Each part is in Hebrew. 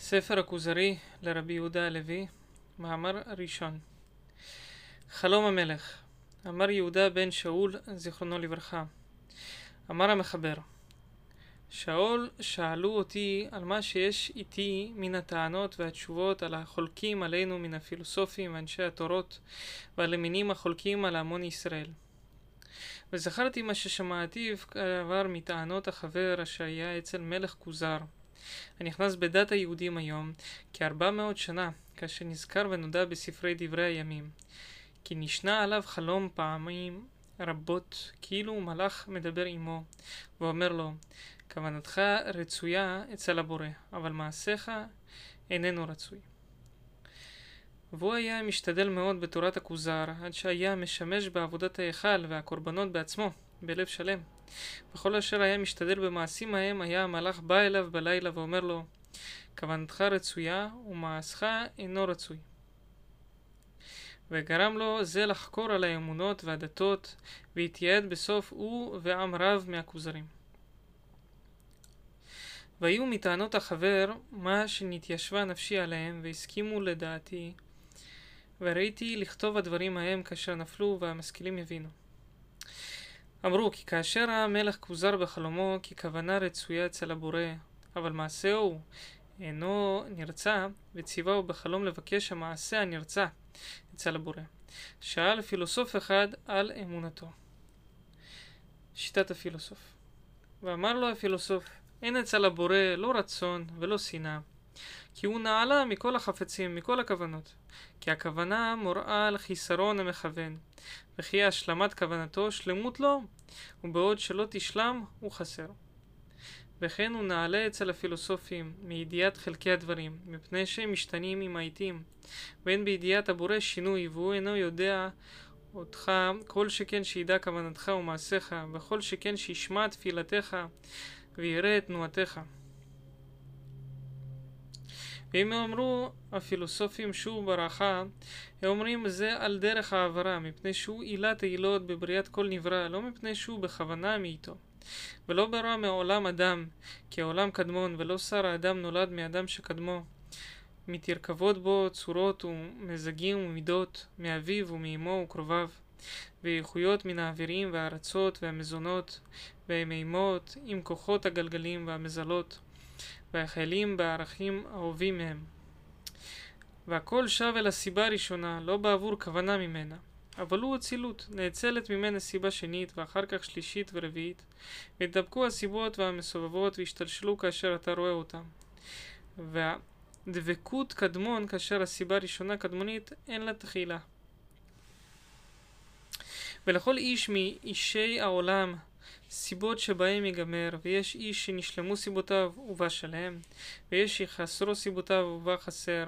ספר הכוזרי לרבי יהודה הלוי, מאמר ראשון. חלום המלך אמר יהודה בן שאול, זיכרונו לברכה. אמר המחבר שאול שאלו אותי על מה שיש איתי מן הטענות והתשובות על החולקים עלינו מן הפילוסופים ואנשי התורות ועל המינים החולקים על המון ישראל. וזכרתי מה ששמעתי כבר מטענות החבר אשר היה אצל מלך כוזר הנכנס בדת היהודים היום כארבע מאות שנה, כאשר נזכר ונודע בספרי דברי הימים. כי נשנה עליו חלום פעמים רבות, כאילו מלאך מדבר עמו, ואומר לו, כוונתך רצויה אצל הבורא, אבל מעשיך איננו רצוי. והוא היה משתדל מאוד בתורת הכוזר, עד שהיה משמש בעבודת ההיכל והקורבנות בעצמו, בלב שלם. וכל אשר היה משתדל במעשים ההם, היה המלאך בא אליו בלילה ואומר לו, כוונתך רצויה ומעשך אינו רצוי. וגרם לו זה לחקור על האמונות והדתות, והתייעד בסוף הוא ועם רב מהכוזרים. והיו מטענות החבר מה שנתיישבה נפשי עליהם, והסכימו לדעתי, וראיתי לכתוב הדברים ההם כאשר נפלו והמשכילים יבינו. אמרו כי כאשר המלך כוזר בחלומו כי כוונה רצויה אצל הבורא, אבל מעשהו אינו נרצה, וציווהו בחלום לבקש המעשה הנרצה אצל הבורא. שאל פילוסוף אחד על אמונתו. שיטת הפילוסוף. ואמר לו הפילוסוף, אין אצל הבורא לא רצון ולא שנאה, כי הוא נעלה מכל החפצים, מכל הכוונות. כי הכוונה מוראה על חיסרון המכוון, וכי השלמת כוונתו שלמות לו, ובעוד שלא תשלם הוא חסר. וכן הוא נעלה אצל הפילוסופים מידיעת חלקי הדברים, מפני שהם משתנים עם העיתים, ואין בידיעת הבורא שינוי, והוא אינו יודע אותך כל שכן שידע כוונתך ומעשיך, וכל שכן שישמע תפילתך ויראה את תנועתך. ואם אמרו הפילוסופים שהוא ברכה, הם אומרים זה על דרך העברה, מפני שהוא עילת העילות בבריאת כל נברא, לא מפני שהוא בכוונה מאיתו. ולא ברא מעולם אדם, כי העולם קדמון, ולא שר האדם נולד מאדם שקדמו. מתרכבות בו צורות ומזגים ומידות, מאביו ומאמו וקרוביו, ואיכויות מן האווירים והארצות והמזונות, והמימות, עם כוחות הגלגלים והמזלות. והחיילים בערכים אהובים מהם. והכל שב אל הסיבה הראשונה, לא בעבור כוונה ממנה. אבל הוא אצילות, נאצלת ממנה סיבה שנית, ואחר כך שלישית ורביעית, והתדבקו הסיבות והמסובבות והשתלשלו כאשר אתה רואה אותם. והדבקות קדמון כאשר הסיבה הראשונה קדמונית, אין לה תחילה. ולכל איש מאישי העולם סיבות שבהם ייגמר, ויש איש שנשלמו סיבותיו ובא שלם, ויש שחסרו סיבותיו ובא חסר,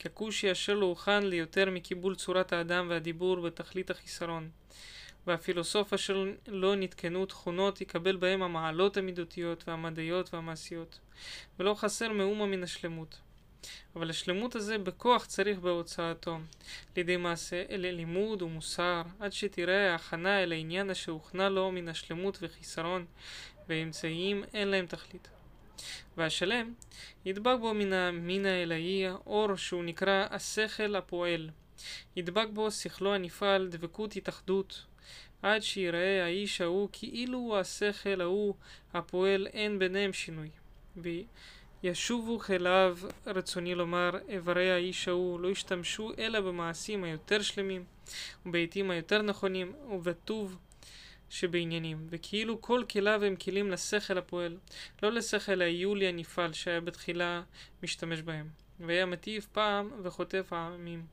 ככושי אשר לא הוכן ליותר מקיבול צורת האדם והדיבור בתכלית החיסרון. והפילוסוף אשר לא נתקנו תכונות יקבל בהם המעלות המידותיות והמדעיות והמעשיות, ולא חסר מאומה מן השלמות. אבל השלמות הזה בכוח צריך בהוצאתו, לידי מעשה אל לימוד ומוסר, עד שתראה ההכנה אל העניין אשר הוכנה לו מן השלמות וחיסרון, ואמצעים אין להם תכלית. והשלם, ידבק בו מן המין האלוהי אור שהוא נקרא השכל הפועל. ידבק בו שכלו הנפעל, דבקות התאחדות, עד שיראה האיש ההוא כאילו הוא השכל ההוא הפועל אין ביניהם שינוי. ישובו חיליו, רצוני לומר, איברי האיש ההוא לא ישתמשו אלא במעשים היותר שלמים, ובעיתים היותר נכונים, ובטוב שבעניינים, וכאילו כל כליו הם כלים לשכל הפועל, לא לשכל היולי הנפעל שהיה בתחילה משתמש בהם, והיה מטיב פעם וחוטף העמים,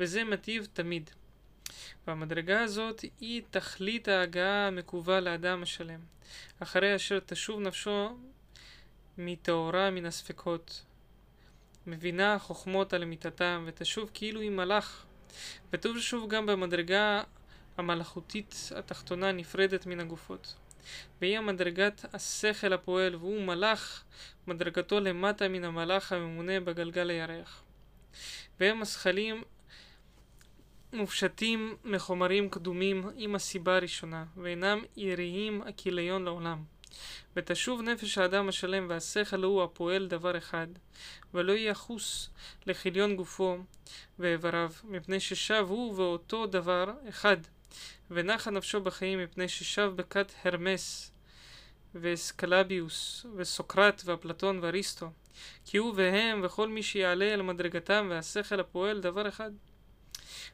וזה מטיב תמיד. והמדרגה הזאת היא תכלית ההגעה המקווה לאדם השלם, אחרי אשר תשוב נפשו מטהורה מן הספקות. מבינה חוכמות על אמיתתם, ותשוב כאילו היא מלאך. ותשוב גם במדרגה המלאכותית התחתונה נפרדת מן הגופות. והיא המדרגת השכל הפועל, והוא מלאך, מדרגתו למטה מן המלאך הממונה בגלגל הירח. והם הזכלים מופשטים מחומרים קדומים עם הסיבה הראשונה, ואינם יריים הכיליון לעולם. ותשוב נפש האדם השלם והשכל הוא הפועל דבר אחד, ולא יחוס לכיליון גופו ואיבריו, מפני ששב הוא ואותו דבר אחד, ונחה נפשו בחיים מפני ששב בכת הרמס ואסקלביוס וסוקרט ואפלטון ואריסטו, כי הוא והם וכל מי שיעלה אל מדרגתם והשכל הפועל דבר אחד.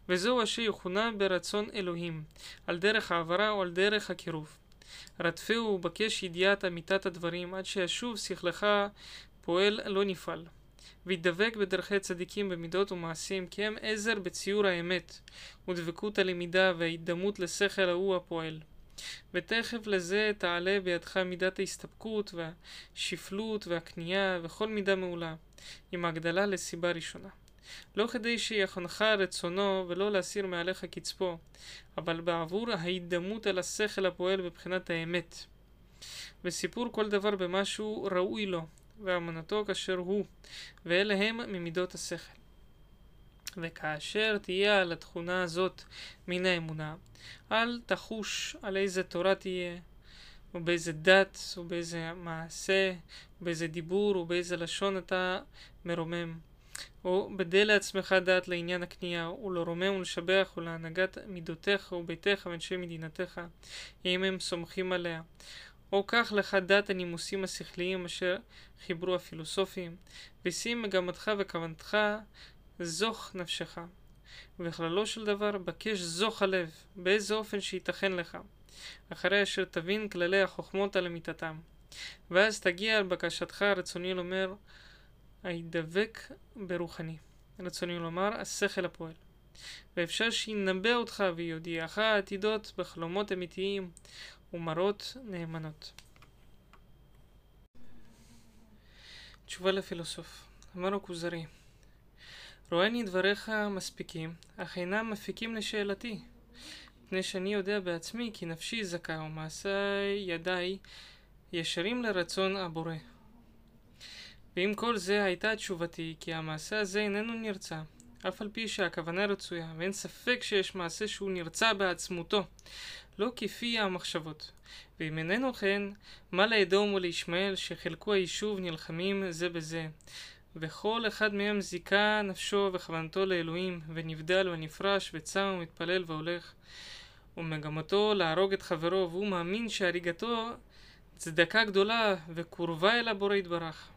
וזהו אשר יכונה ברצון אלוהים, על דרך העברה או על דרך הקירוב. רדפהו ובקש ידיעת אמיתת הדברים, עד שישוב שכלך פועל לא נפעל. וידבק בדרכי צדיקים במידות ומעשים, כי הם עזר בציור האמת, ודבקות הלמידה וההידמות לשכל ההוא הפועל. ותכף לזה תעלה בידך מידת ההסתפקות והשפלות והכניעה וכל מידה מעולה, עם הגדלה לסיבה ראשונה. לא כדי שיחנך רצונו ולא להסיר מעליך קצפו, אבל בעבור ההידמות על השכל הפועל בבחינת האמת. וסיפור כל דבר במשהו ראוי לו, ואמונתו כאשר הוא, ואלה הם ממידות השכל. וכאשר תהיה על התכונה הזאת מן האמונה, אל תחוש על איזה תורה תהיה, ובאיזה דת, ובאיזה מעשה, ובאיזה דיבור, ובאיזה לשון אתה מרומם. או בדה לעצמך דעת לעניין הקנייה, ולרומם ולשבח ולהנהגת מידותיך וביתך ואנשי מדינתך, אם הם סומכים עליה. או קח לך דעת הנימוסים השכליים אשר חיברו הפילוסופים, ושים מגמתך וכוונתך זוך נפשך. ובכללו של דבר בקש זוך הלב, באיזה אופן שייתכן לך, אחרי אשר תבין כללי החוכמות על אמיתתם. ואז תגיע על בקשתך רצוני לומר הידבק ברוחני. רצוני לומר השכל הפועל. ואפשר שינבא אותך ויודיעך עתידות בחלומות אמיתיים ומראות נאמנות. תשובה לפילוסוף אמר הכוזרי רואני דבריך מספיקים, אך אינם מפיקים לשאלתי, מפני שאני יודע בעצמי כי נפשי זכה ומעשי ידיי ישרים לרצון הבורא. ועם כל זה הייתה תשובתי כי המעשה הזה איננו נרצה, אף על פי שהכוונה רצויה, ואין ספק שיש מעשה שהוא נרצה בעצמותו, לא כפי המחשבות. ואם איננו כן, מה לאדום ולישמעאל שחילקו היישוב נלחמים זה בזה, וכל אחד מהם זיכה נפשו וכוונתו לאלוהים, ונבדל ונפרש וצם ומתפלל והולך. ומגמתו להרוג את חברו, והוא מאמין שהריגתו צדקה גדולה וקרובה אל הבורא יתברך.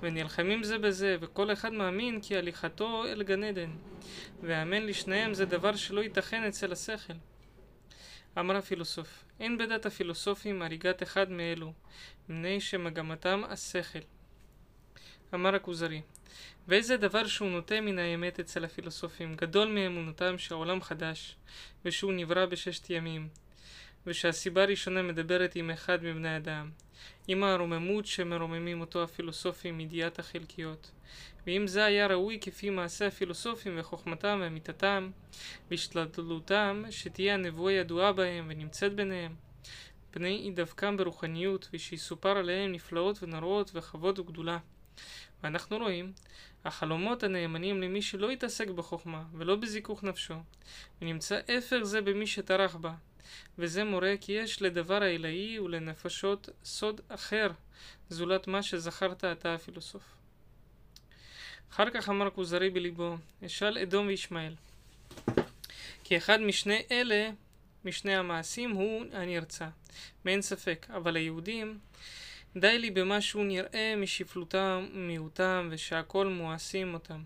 ונלחמים זה בזה, וכל אחד מאמין כי הליכתו אל גן עדן. ואמן לשניהם זה דבר שלא ייתכן אצל השכל. אמר הפילוסוף, אין בדת הפילוסופים הריגת אחד מאלו, מפני שמגמתם השכל. אמר הכוזרי, ואיזה דבר שהוא נוטה מן האמת אצל הפילוסופים, גדול מאמונתם שהעולם חדש, ושהוא נברא בששת ימים, ושהסיבה הראשונה מדברת עם אחד מבני אדם, עם הרוממות שמרוממים אותו הפילוסופים מידיעת החלקיות. ואם זה היה ראוי כפי מעשה הפילוסופים וחוכמתם ואמיתתם, והשתדלותם שתהיה הנבואה ידועה בהם ונמצאת ביניהם, פני הידבקם ברוחניות, ושיסופר עליהם נפלאות ונוראות וכבוד וגדולה. ואנחנו רואים החלומות הנאמנים למי שלא יתעסק בחוכמה ולא בזיכוך נפשו, ונמצא הפר זה במי שטרח בה, וזה מורה כי יש לדבר העילאי ולנפשות סוד אחר, זולת מה שזכרת אתה הפילוסוף. אחר כך אמר כוזרי בליבו, אשאל אדום וישמעאל. כי אחד משני אלה, משני המעשים, הוא הנרצע, מאין ספק, אבל היהודים די לי במה שהוא נראה משפלותם ומיעוטם, ושהכל מואסים אותם.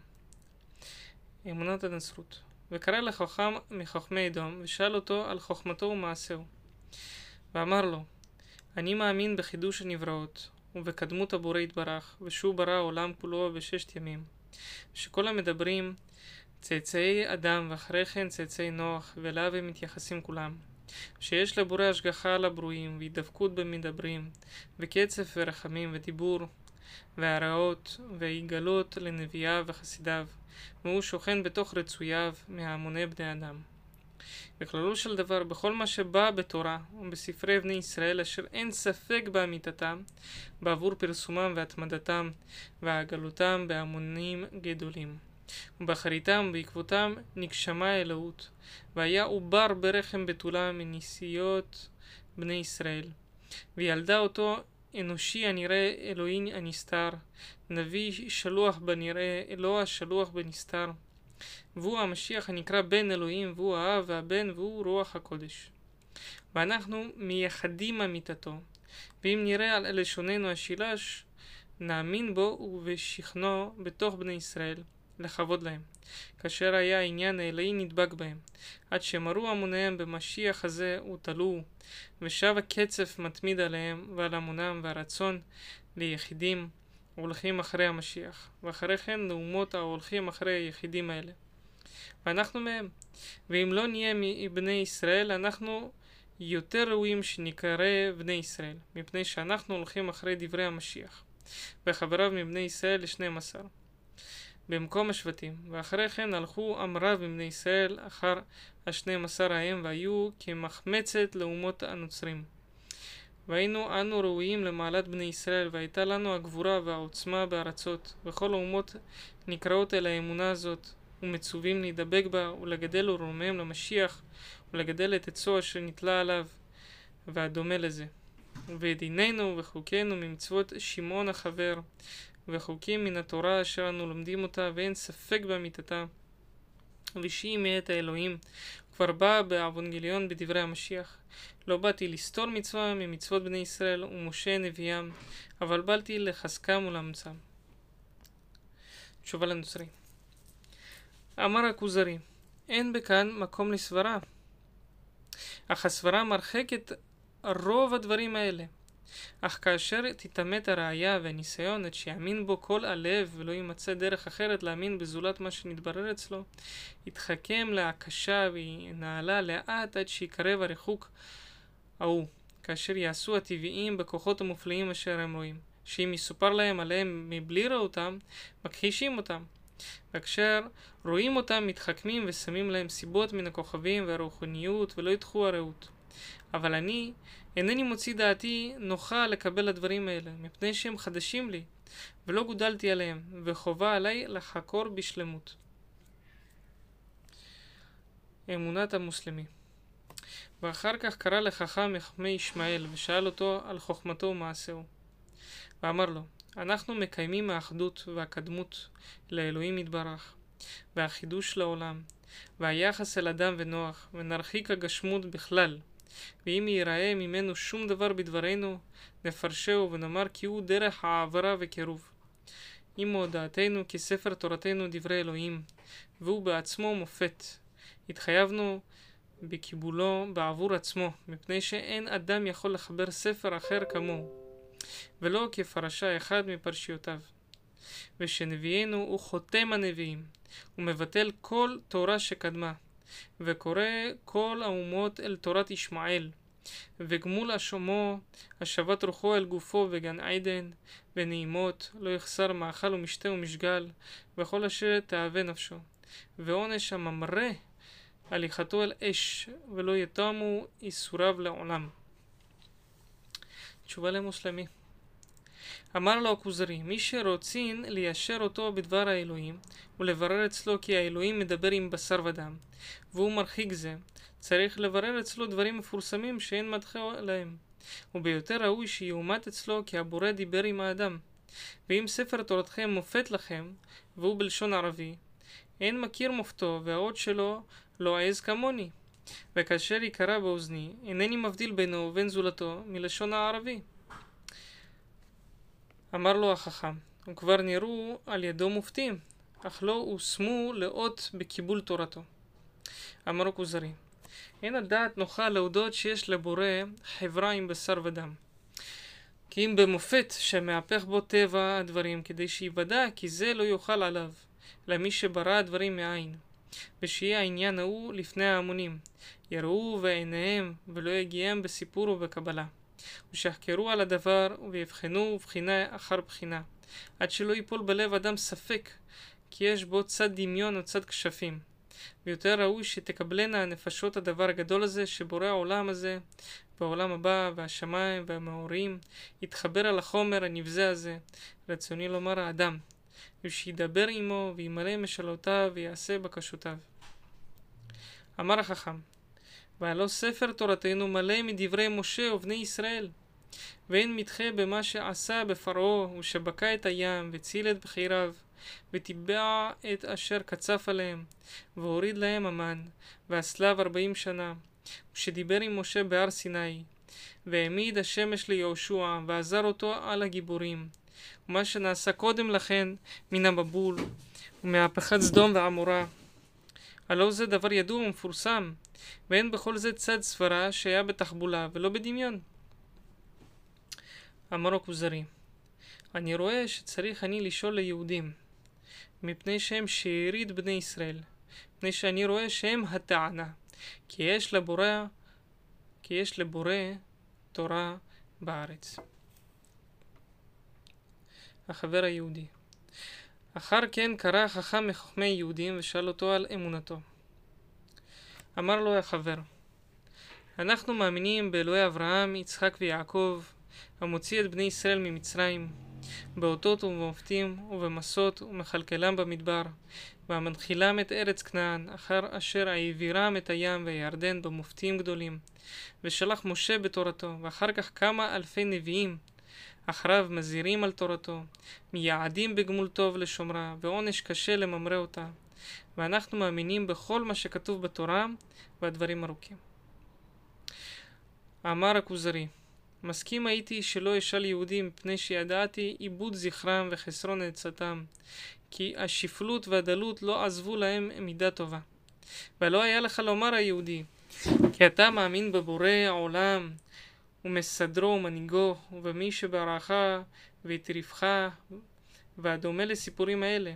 אמונת הנצרות. וקרא לחכם מחכמי אדום, ושאל אותו על חוכמתו ומעשהו. ואמר לו, אני מאמין בחידוש הנבראות, ובקדמות הבורא יתברך, ושהוא ברא העולם כולו בששת ימים. שכל המדברים צאצאי אדם ואחרי כן צאצאי נוח, ואליו הם מתייחסים כולם. שיש לבורא השגחה על הברואים, והידבקות במדברים, וקצף ורחמים ודיבור, והרעות, והיגלות לנביאיו וחסידיו, והוא שוכן בתוך רצוייו מהמוני בני אדם. בכללו של דבר, בכל מה שבא בתורה ובספרי בני ישראל, אשר אין ספק באמיתתם, בעבור פרסומם והתמדתם והגלותם בהמונים גדולים. ובאחריתם ובעקבותם נגשמה האלוהות, והיה עובר ברחם בתולה מנסיעות בני ישראל. וילדה אותו אנושי הנראה אלוהים הנסתר, נביא שלוח בנראה, אלוה שלוח בנסתר. והוא המשיח הנקרא בן אלוהים, והוא האב והבן, והוא רוח הקודש. ואנחנו מייחדים אמיתתו, ואם נראה על לשוננו השילש, נאמין בו ובשכנו בתוך בני ישראל, לכבוד להם, כאשר היה העניין האלוהי נדבק בהם, עד שמרו המוניהם במשיח הזה ותלו, ושב הקצף מתמיד עליהם ועל המונם והרצון ליחידים הולכים אחרי המשיח, ואחרי כן לאומות ההולכים אחרי היחידים האלה. ואנחנו מהם. ואם לא נהיה מבני ישראל, אנחנו יותר ראויים שנקרא בני ישראל, מפני שאנחנו הולכים אחרי דברי המשיח, וחבריו מבני ישראל לשנים עשר. במקום השבטים, ואחרי כן הלכו אמריו מבני ישראל אחר השנים עשר ההם, והיו כמחמצת לאומות הנוצרים. והיינו אנו ראויים למעלת בני ישראל, והייתה לנו הגבורה והעוצמה בארצות, וכל האומות נקראות אל האמונה הזאת, ומצווים להידבק בה, ולגדל ולרומם למשיח, ולגדל את עצו אשר נתלה עליו, והדומה לזה. ודינינו וחוקינו ממצוות שמעון החבר, וחוקים מן התורה אשר אנו לומדים אותה, ואין ספק באמיתתה, ושהיא מאת האלוהים. כבר באה באבונגליון בדברי המשיח. לא באתי לסתור מצווה ממצוות בני ישראל ומשה נביאם, אבל באתי לחזקם ולאמצם. תשובה לנוצרי. אמר הכוזרי, אין בכאן מקום לסברה, אך הסברה מרחקת רוב הדברים האלה. אך כאשר תתעמת הראייה והניסיון עד שיאמין בו כל הלב ולא יימצא דרך אחרת להאמין בזולת מה שנתברר אצלו, יתחכם להקשה וינעלה לאט עד שיקרב הריחוק ההוא, כאשר יעשו הטבעיים בכוחות המופלאים אשר הם רואים, שאם יסופר להם עליהם מבלי ראותם, מכחישים אותם. וכאשר רואים אותם מתחכמים ושמים להם סיבות מן הכוכבים והרוחניות ולא ידחו הרעות. אבל אני אינני מוציא דעתי נוחה לקבל הדברים האלה, מפני שהם חדשים לי, ולא גודלתי עליהם, וחובה עליי לחקור בשלמות. אמונת המוסלמי ואחר כך קרא לחכם מחכמי ישמעאל, ושאל אותו על חוכמתו ומעשהו. ואמר לו, אנחנו מקיימים האחדות והקדמות לאלוהים יתברך, והחידוש לעולם, והיחס אל אדם ונוח, ונרחיק הגשמות בכלל. ואם ייראה ממנו שום דבר בדברינו, נפרשהו ונאמר כי הוא דרך העברה וקירוב. אם הודעתנו כי ספר תורתנו דברי אלוהים, והוא בעצמו מופת. התחייבנו בקיבולו בעבור עצמו, מפני שאין אדם יכול לחבר ספר אחר כמוהו. ולא כפרשה אחד מפרשיותיו. ושנביאנו הוא חותם הנביאים, ומבטל כל תורה שקדמה, וקורא כל האומות אל תורת ישמעאל, וגמול אשומו, השבת רוחו אל גופו בגן עדן, ונעימות, לא יחסר מאכל ומשתה ומשגל, וכל אשר תאווה נפשו. ועונש הממרה, הליכתו אל אש, ולא יתמו איסוריו לעולם. תשובה למוסלמי אמר לו הכוזרי, מי שרוצין ליישר אותו בדבר האלוהים, ולברר אצלו כי האלוהים מדבר עם בשר ודם, והוא מרחיק זה, צריך לברר אצלו דברים מפורסמים שאין מדחה להם. וביותר ראוי שיאומת אצלו כי הבורא דיבר עם האדם. ואם ספר תורתכם מופת לכם, והוא בלשון ערבי, אין מכיר מופתו, והאות שלו לא עז כמוני. וכאשר יקרא באוזני, אינני מבדיל בינו ובין זולתו מלשון הערבי. אמר לו החכם, וכבר נראו על ידו מופתים, אך לא הושמו לאות בקיבול תורתו. אמר כוזרי, אין הדעת נוחה להודות שיש לבורא חברה עם בשר ודם. כי אם במופת שמהפך בו טבע הדברים, כדי שיוודע כי זה לא יוכל עליו, למי שברא הדברים מאין. ושיהיה העניין ההוא לפני ההמונים, יראו בעיניהם ולא יגיעם בסיפור ובקבלה. ושיחקרו על הדבר ויבחנו בחינה אחר בחינה, עד שלא ייפול בלב אדם ספק כי יש בו צד דמיון או צד כשפים. ויותר ראוי שתקבלנה הנפשות הדבר הגדול הזה שבורא העולם הזה בעולם הבא והשמיים והמאורים יתחבר על החומר הנבזה הזה, רצוני לומר האדם, ושידבר עמו וימלא משאלותיו ויעשה בקשותיו. אמר החכם, והלא ספר תורתנו מלא מדברי משה ובני ישראל, ואין מתחה במה שעשה בפרעה, ושבקע את הים, וציל את בחיריו, וטיבע את אשר קצף עליהם, והוריד להם המן, והסלב ארבעים שנה, ושדיבר עם משה בהר סיני, והעמיד השמש ליהושע, ועזר אותו על הגיבורים, ומה שנעשה קודם לכן מן המבול, ומהפכת סדום ועמורה. הלא זה דבר ידוע ומפורסם, ואין בכל זה צד סברה שהיה בתחבולה ולא בדמיון. אמר הכוזרי, אני רואה שצריך אני לשאול ליהודים, מפני שהם שארית בני ישראל, מפני שאני רואה שהם הטענה, כי יש לבורא, כי יש לבורא תורה בארץ. החבר היהודי אחר כן קרא חכם מחכמי יהודים ושאל אותו על אמונתו. אמר לו החבר, אנחנו מאמינים באלוהי אברהם, יצחק ויעקב, המוציא את בני ישראל ממצרים, באותות ובמופתים ובמסות ומכלכלם במדבר, והמנחילם את ארץ כנען, אחר אשר העבירם את הים והירדן במופתים גדולים, ושלח משה בתורתו, ואחר כך כמה אלפי נביאים, אחריו מזהירים על תורתו, מייעדים בגמול טוב לשומרה, ועונש קשה לממרה אותה. ואנחנו מאמינים בכל מה שכתוב בתורה, והדברים ארוכים. אמר הכוזרי, מסכים הייתי שלא אשאל יהודים מפני שידעתי עיבוד זכרם וחסרון עצתם, כי השפלות והדלות לא עזבו להם מידה טובה. ולא היה לך לומר היהודי, כי אתה מאמין בבורא העולם, ומסדרו ומנהיגו, ובמי שברך והטריפך, והדומה לסיפורים האלה,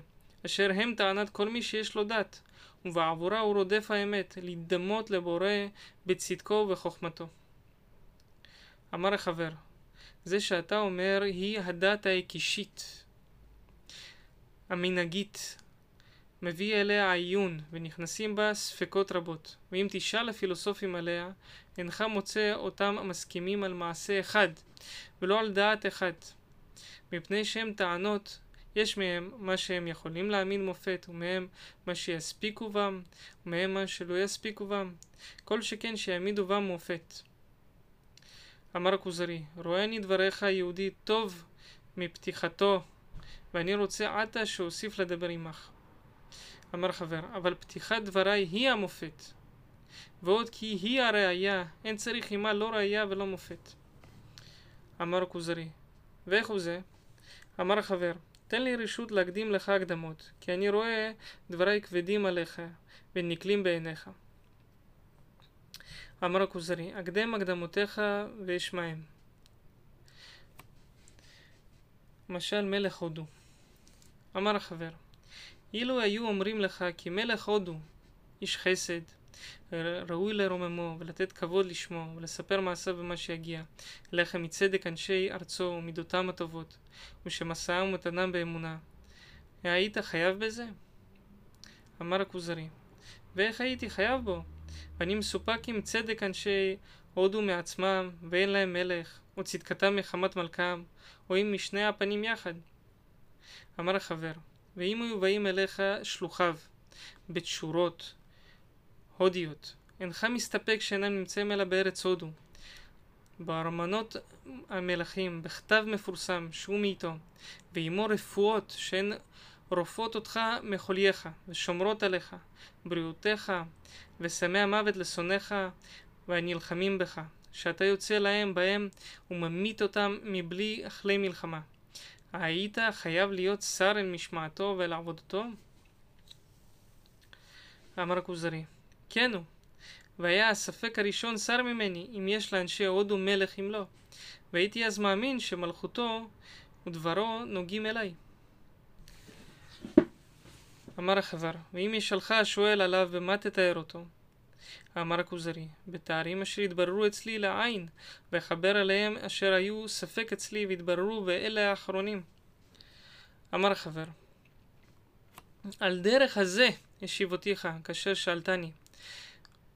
אשר הם טענת כל מי שיש לו דת, ובעבורה הוא רודף האמת, להידמות לבורא בצדקו ובחוכמתו. אמר החבר, זה שאתה אומר היא הדת ההקישית, המנהגית, מביא אליה עיון, ונכנסים בה ספקות רבות. ואם תשאל הפילוסופים עליה, אינך מוצא אותם מסכימים על מעשה אחד, ולא על דעת אחד. מפני שהם טענות, יש מהם מה שהם יכולים להאמין מופת, ומהם מה שיספיקו בם, ומהם מה שלא יספיקו בם. כל שכן שיעמידו בם מופת. אמר הכוזרי, רואה אני דבריך יהודי טוב מפתיחתו, ואני רוצה עתה שאוסיף לדבר עמך. אמר חבר, אבל פתיחת דבריי היא המופת. ועוד כי היא הראייה, אין צריך עמה לא ראייה ולא מופת. אמר כוזרי, ואיך הוא זה? אמר החבר, תן לי רשות להקדים לך הקדמות, כי אני רואה דבריי כבדים עליך ונקלים בעיניך. אמר הכוזרי, הקדם הקדמותיך ואשמעם. משל מלך הודו. אמר החבר, אילו היו אומרים לך כי מלך הודו, איש חסד, ראוי לרוממו ולתת כבוד לשמו ולספר מעשיו במה שיגיע, לחם מצדק אנשי ארצו ומידותם הטובות, ושמסעם ומתנם באמונה. היית חייב בזה? אמר הכוזרי, ואיך הייתי חייב בו? ואני מסופק עם צדק אנשי הודו מעצמם, ואין להם מלך, או צדקתם מחמת מלכם, או אם משני הפנים יחד. אמר החבר, ואם היו באים אליך שלוחיו, בתשורות, הודיות, אינך מסתפק שאינם נמצאים אלא בארץ הודו. בארמנות המלכים, בכתב מפורסם, שהוא מאיתו, ועמו רפואות שהן רופאות אותך מחולייך, ושומרות עליך, בריאותיך, ושמי המוות לשונאיך, והנלחמים בך, שאתה יוצא להם בהם וממית אותם מבלי אכלי מלחמה. היית חייב להיות שר אל משמעתו ואל עבודתו? אמר הכוזרי, כן הוא. והיה הספק הראשון שר ממני, אם יש לאנשי הודו מלך אם לא. והייתי אז מאמין שמלכותו ודברו נוגעים אליי. אמר החבר, ואם ישאלך השואל עליו במה תתאר אותו? אמר הכוזרי, בתארים אשר התבררו אצלי לעין, ואחבר עליהם אשר היו ספק אצלי והתבררו ואלה האחרונים. אמר החבר, על דרך הזה ישיבותיך, כאשר שאלתני.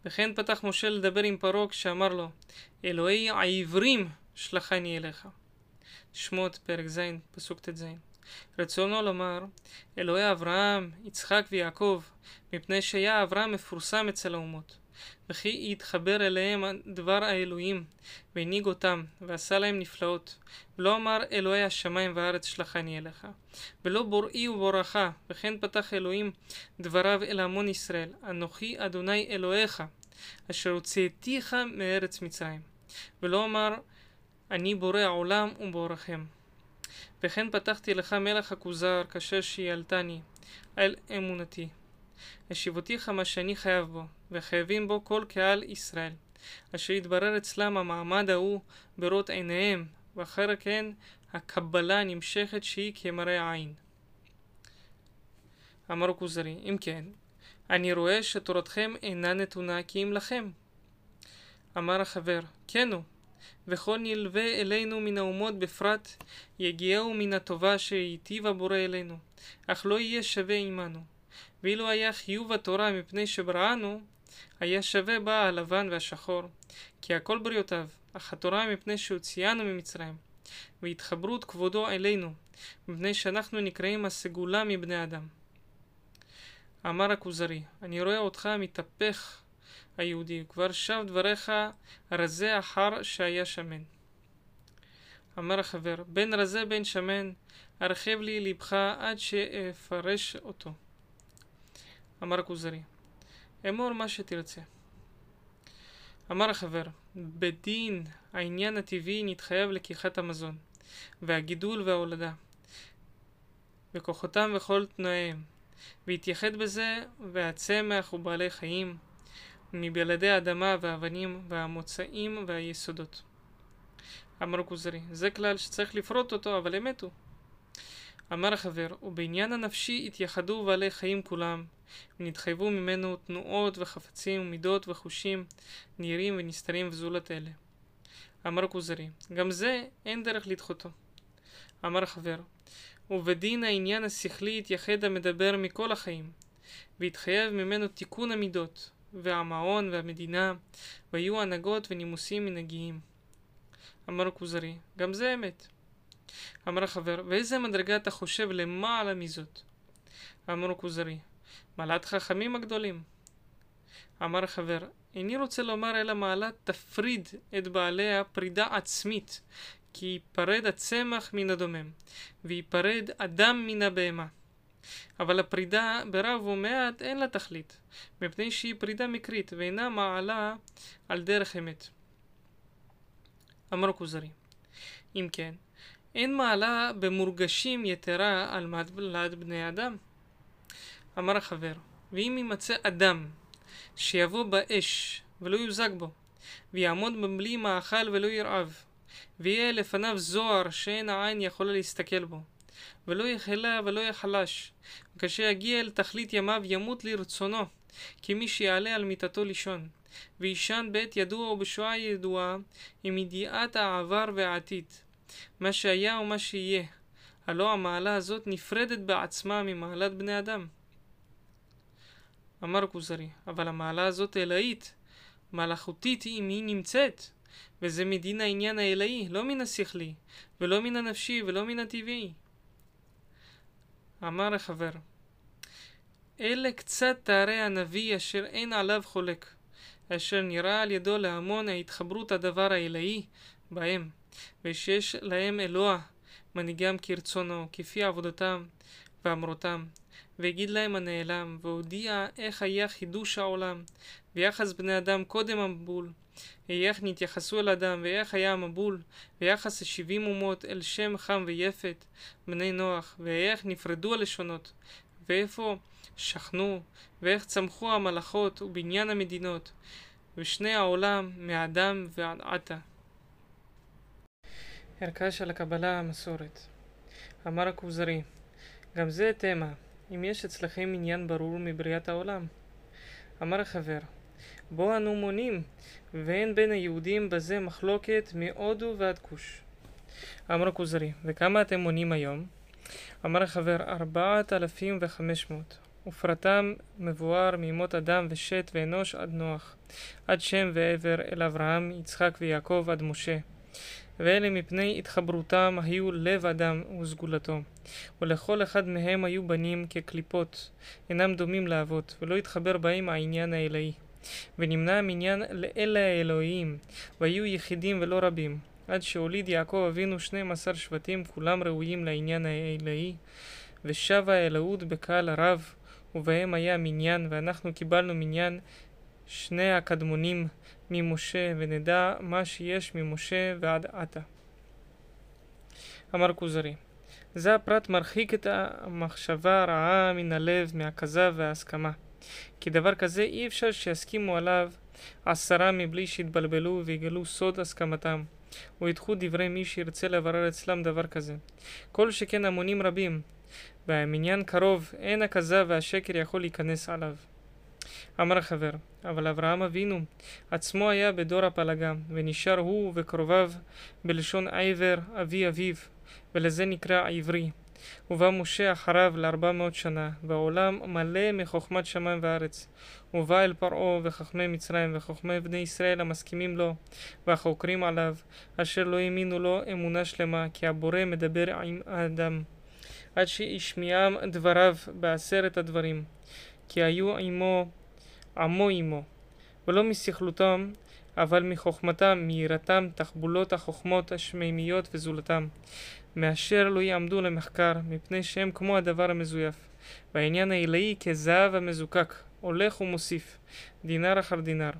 וכן פתח משה לדבר עם פרעה כשאמר לו, אלוהי העברים שלחני אליך. שמות פרק ז', פסוק ט"ז. רצונו לומר, אלוהי אברהם, יצחק ויעקב, מפני שהיה אברהם מפורסם אצל האומות. וכי יתחבר אליהם דבר האלוהים, והנהיג אותם, ועשה להם נפלאות. ולא אמר אלוהי השמיים והארץ שלחני אליך. ולא בוראי ובורך, וכן פתח אלוהים דבריו אל המון ישראל, אנוכי אדוני אלוהיך, אשר הוצאתיך מארץ מצרים. ולא אמר אני בורא העולם ובורכם. וכן פתחתי לך מלך הכוזר, כאשר שיעלתני, על אמונתי. השיבותיך מה שאני חייב בו, וחייבים בו כל קהל ישראל, אשר יתברר אצלם המעמד ההוא בראות עיניהם, ואחר כן הקבלה נמשכת שהיא כמראה עין. אמר כוזרי, אם כן, אני רואה שתורתכם אינה נתונה כי אם לכם. אמר החבר, כן הוא, וכל נלווה אלינו מן האומות בפרט, יגיעהו מן הטובה שהיטיב הבורא אלינו, אך לא יהיה שווה עמנו. ואילו היה חיוב התורה מפני שבראנו, היה שווה בה הלבן והשחור, כי הכל בריאותיו, אך התורה מפני שהוציאנו ממצרים, והתחברות כבודו אלינו, מפני שאנחנו נקראים הסגולה מבני אדם. אמר הכוזרי, אני רואה אותך מתהפך היהודי, כבר שב דבריך רזה אחר שהיה שמן. אמר החבר, בין רזה בין שמן, הרחב לי לבך עד שאפרש אותו. אמר הכוזרי, אמור מה שתרצה. אמר החבר, בדין העניין הטבעי נתחייב לקיחת המזון, והגידול וההולדה, וכוחותם וכל תנאיהם, והתייחד בזה והצמח ובעלי חיים, מבלעדי האדמה והאבנים והמוצאים והיסודות. אמר כוזרי, זה כלל שצריך לפרוט אותו, אבל אמת הוא. אמר החבר, ובעניין הנפשי התייחדו בעלי חיים כולם, ונתחייבו ממנו תנועות וחפצים ומידות וחושים נראים ונסתרים וזולת אלה. אמר כוזרי, גם זה אין דרך לדחותו. אמר החבר, ובדין העניין השכלי התייחד המדבר מכל החיים, והתחייב ממנו תיקון המידות, והמעון והמדינה, והיו הנהגות ונימוסים מנהגיים. אמר כוזרי, גם זה אמת. אמר החבר, ואיזה מדרגה אתה חושב למעלה מזאת? אמר כוזרי, מעלת חכמים הגדולים. אמר החבר, איני רוצה לומר אלא מעלת תפריד את בעליה פרידה עצמית, כי ייפרד הצמח מן הדומם, וייפרד אדם מן הבהמה. אבל הפרידה ברב ומעט אין לה תכלית, מפני שהיא פרידה מקרית ואינה מעלה על דרך אמת. אמר כוזרי, אם כן, אין מעלה במורגשים יתרה על מעלת בני אדם. אמר החבר, ואם יימצא אדם שיבוא באש ולא יוזג בו, ויעמוד בבלי מאכל ולא ירעב, ויהיה לפניו זוהר שאין העין יכולה להסתכל בו, ולא יחלה ולא יחלש, וכאשר יגיע אל תכלית ימיו ימות לרצונו, כמי שיעלה על מיטתו לישון, וישן בעת ידוע ובשואה ידועה, עם ידיעת העבר והעתיד, מה שהיה ומה שיהיה, הלא המעלה הזאת נפרדת בעצמה ממעלת בני אדם. אמר כוזרי, אבל המעלה הזאת אלאית, מלאכותית אם היא נמצאת, וזה מדין העניין האלאי, לא מן השכלי, ולא מן הנפשי, ולא מן הטבעי. אמר החבר, אלה קצת תארי הנביא אשר אין עליו חולק, אשר נראה על ידו להמון ההתחברות הדבר האלאי בהם, ושיש להם אלוה, מנהיגם כרצונו, כפי עבודתם ואמרותם, והגיד להם הנעלם, והודיע איך היה חידוש העולם, ויחס בני אדם קודם המבול, ואיך נתייחסו אל אדם, ואיך היה המבול, ויחס השבעים אומות אל שם חם ויפת, בני נוח, ואיך נפרדו הלשונות, ואיפה שכנו, ואיך צמחו המלאכות ובניין המדינות, ושני העולם מאדם ועד עתה. ערכה של הקבלה המסורת אמר הכוזרי, גם זה תמה, אם יש אצלכם עניין ברור מבריאת העולם. אמר החבר, בו אנו מונים, ואין בין היהודים בזה מחלוקת מהודו ועד כוש. אמר הכוזרי, וכמה אתם מונים היום? אמר החבר, ארבעת אלפים וחמש מאות. ופרטם מבואר מימות אדם ושת ואנוש עד נוח, עד שם ועבר אל אברהם, יצחק ויעקב עד משה. ואלה מפני התחברותם היו לב אדם וסגולתו. ולכל אחד מהם היו בנים כקליפות, אינם דומים לאבות, ולא התחבר בהם העניין האלוהי. ונמנע המניין לאלה האלוהים, והיו יחידים ולא רבים, עד שהוליד יעקב אבינו 12 שבטים, כולם ראויים לעניין האלוהי, ושב האלוהות בקהל הרב, ובהם היה מניין, ואנחנו קיבלנו מניין שני הקדמונים ממשה, ונדע מה שיש ממשה ועד עתה. אמר כוזרי זה הפרט מרחיק את המחשבה הרעה מן הלב, מהכזב וההסכמה. כי דבר כזה אי אפשר שיסכימו עליו עשרה מבלי שיתבלבלו ויגלו סוד הסכמתם, או ידחו דברי מי שירצה לברר אצלם דבר כזה. כל שכן המונים רבים, והמניין קרוב, אין הכזב והשקר יכול להיכנס עליו. אמר החבר, אבל אברהם אבינו עצמו היה בדור הפלגה, ונשאר הוא וקרוביו בלשון עבר אבי אביו, ולזה נקרא עברי. ובא משה אחריו לארבע מאות שנה, והעולם מלא מחוכמת שמיים וארץ. ובא אל פרעה וחכמי מצרים וחכמי בני ישראל המסכימים לו, והחוקרים עליו, אשר לא האמינו לו אמונה שלמה, כי הבורא מדבר עם האדם. עד שהשמיעם דבריו בעשרת הדברים, כי היו עמו, עמו עמו, ולא משכלותם, אבל מחוכמתם, מיראתם, תחבולות החוכמות השמימיות וזולתם. מאשר לא יעמדו למחקר, מפני שהם כמו הדבר המזויף. והעניין העילאי כזהב המזוקק, הולך ומוסיף, דינר אחר דינר.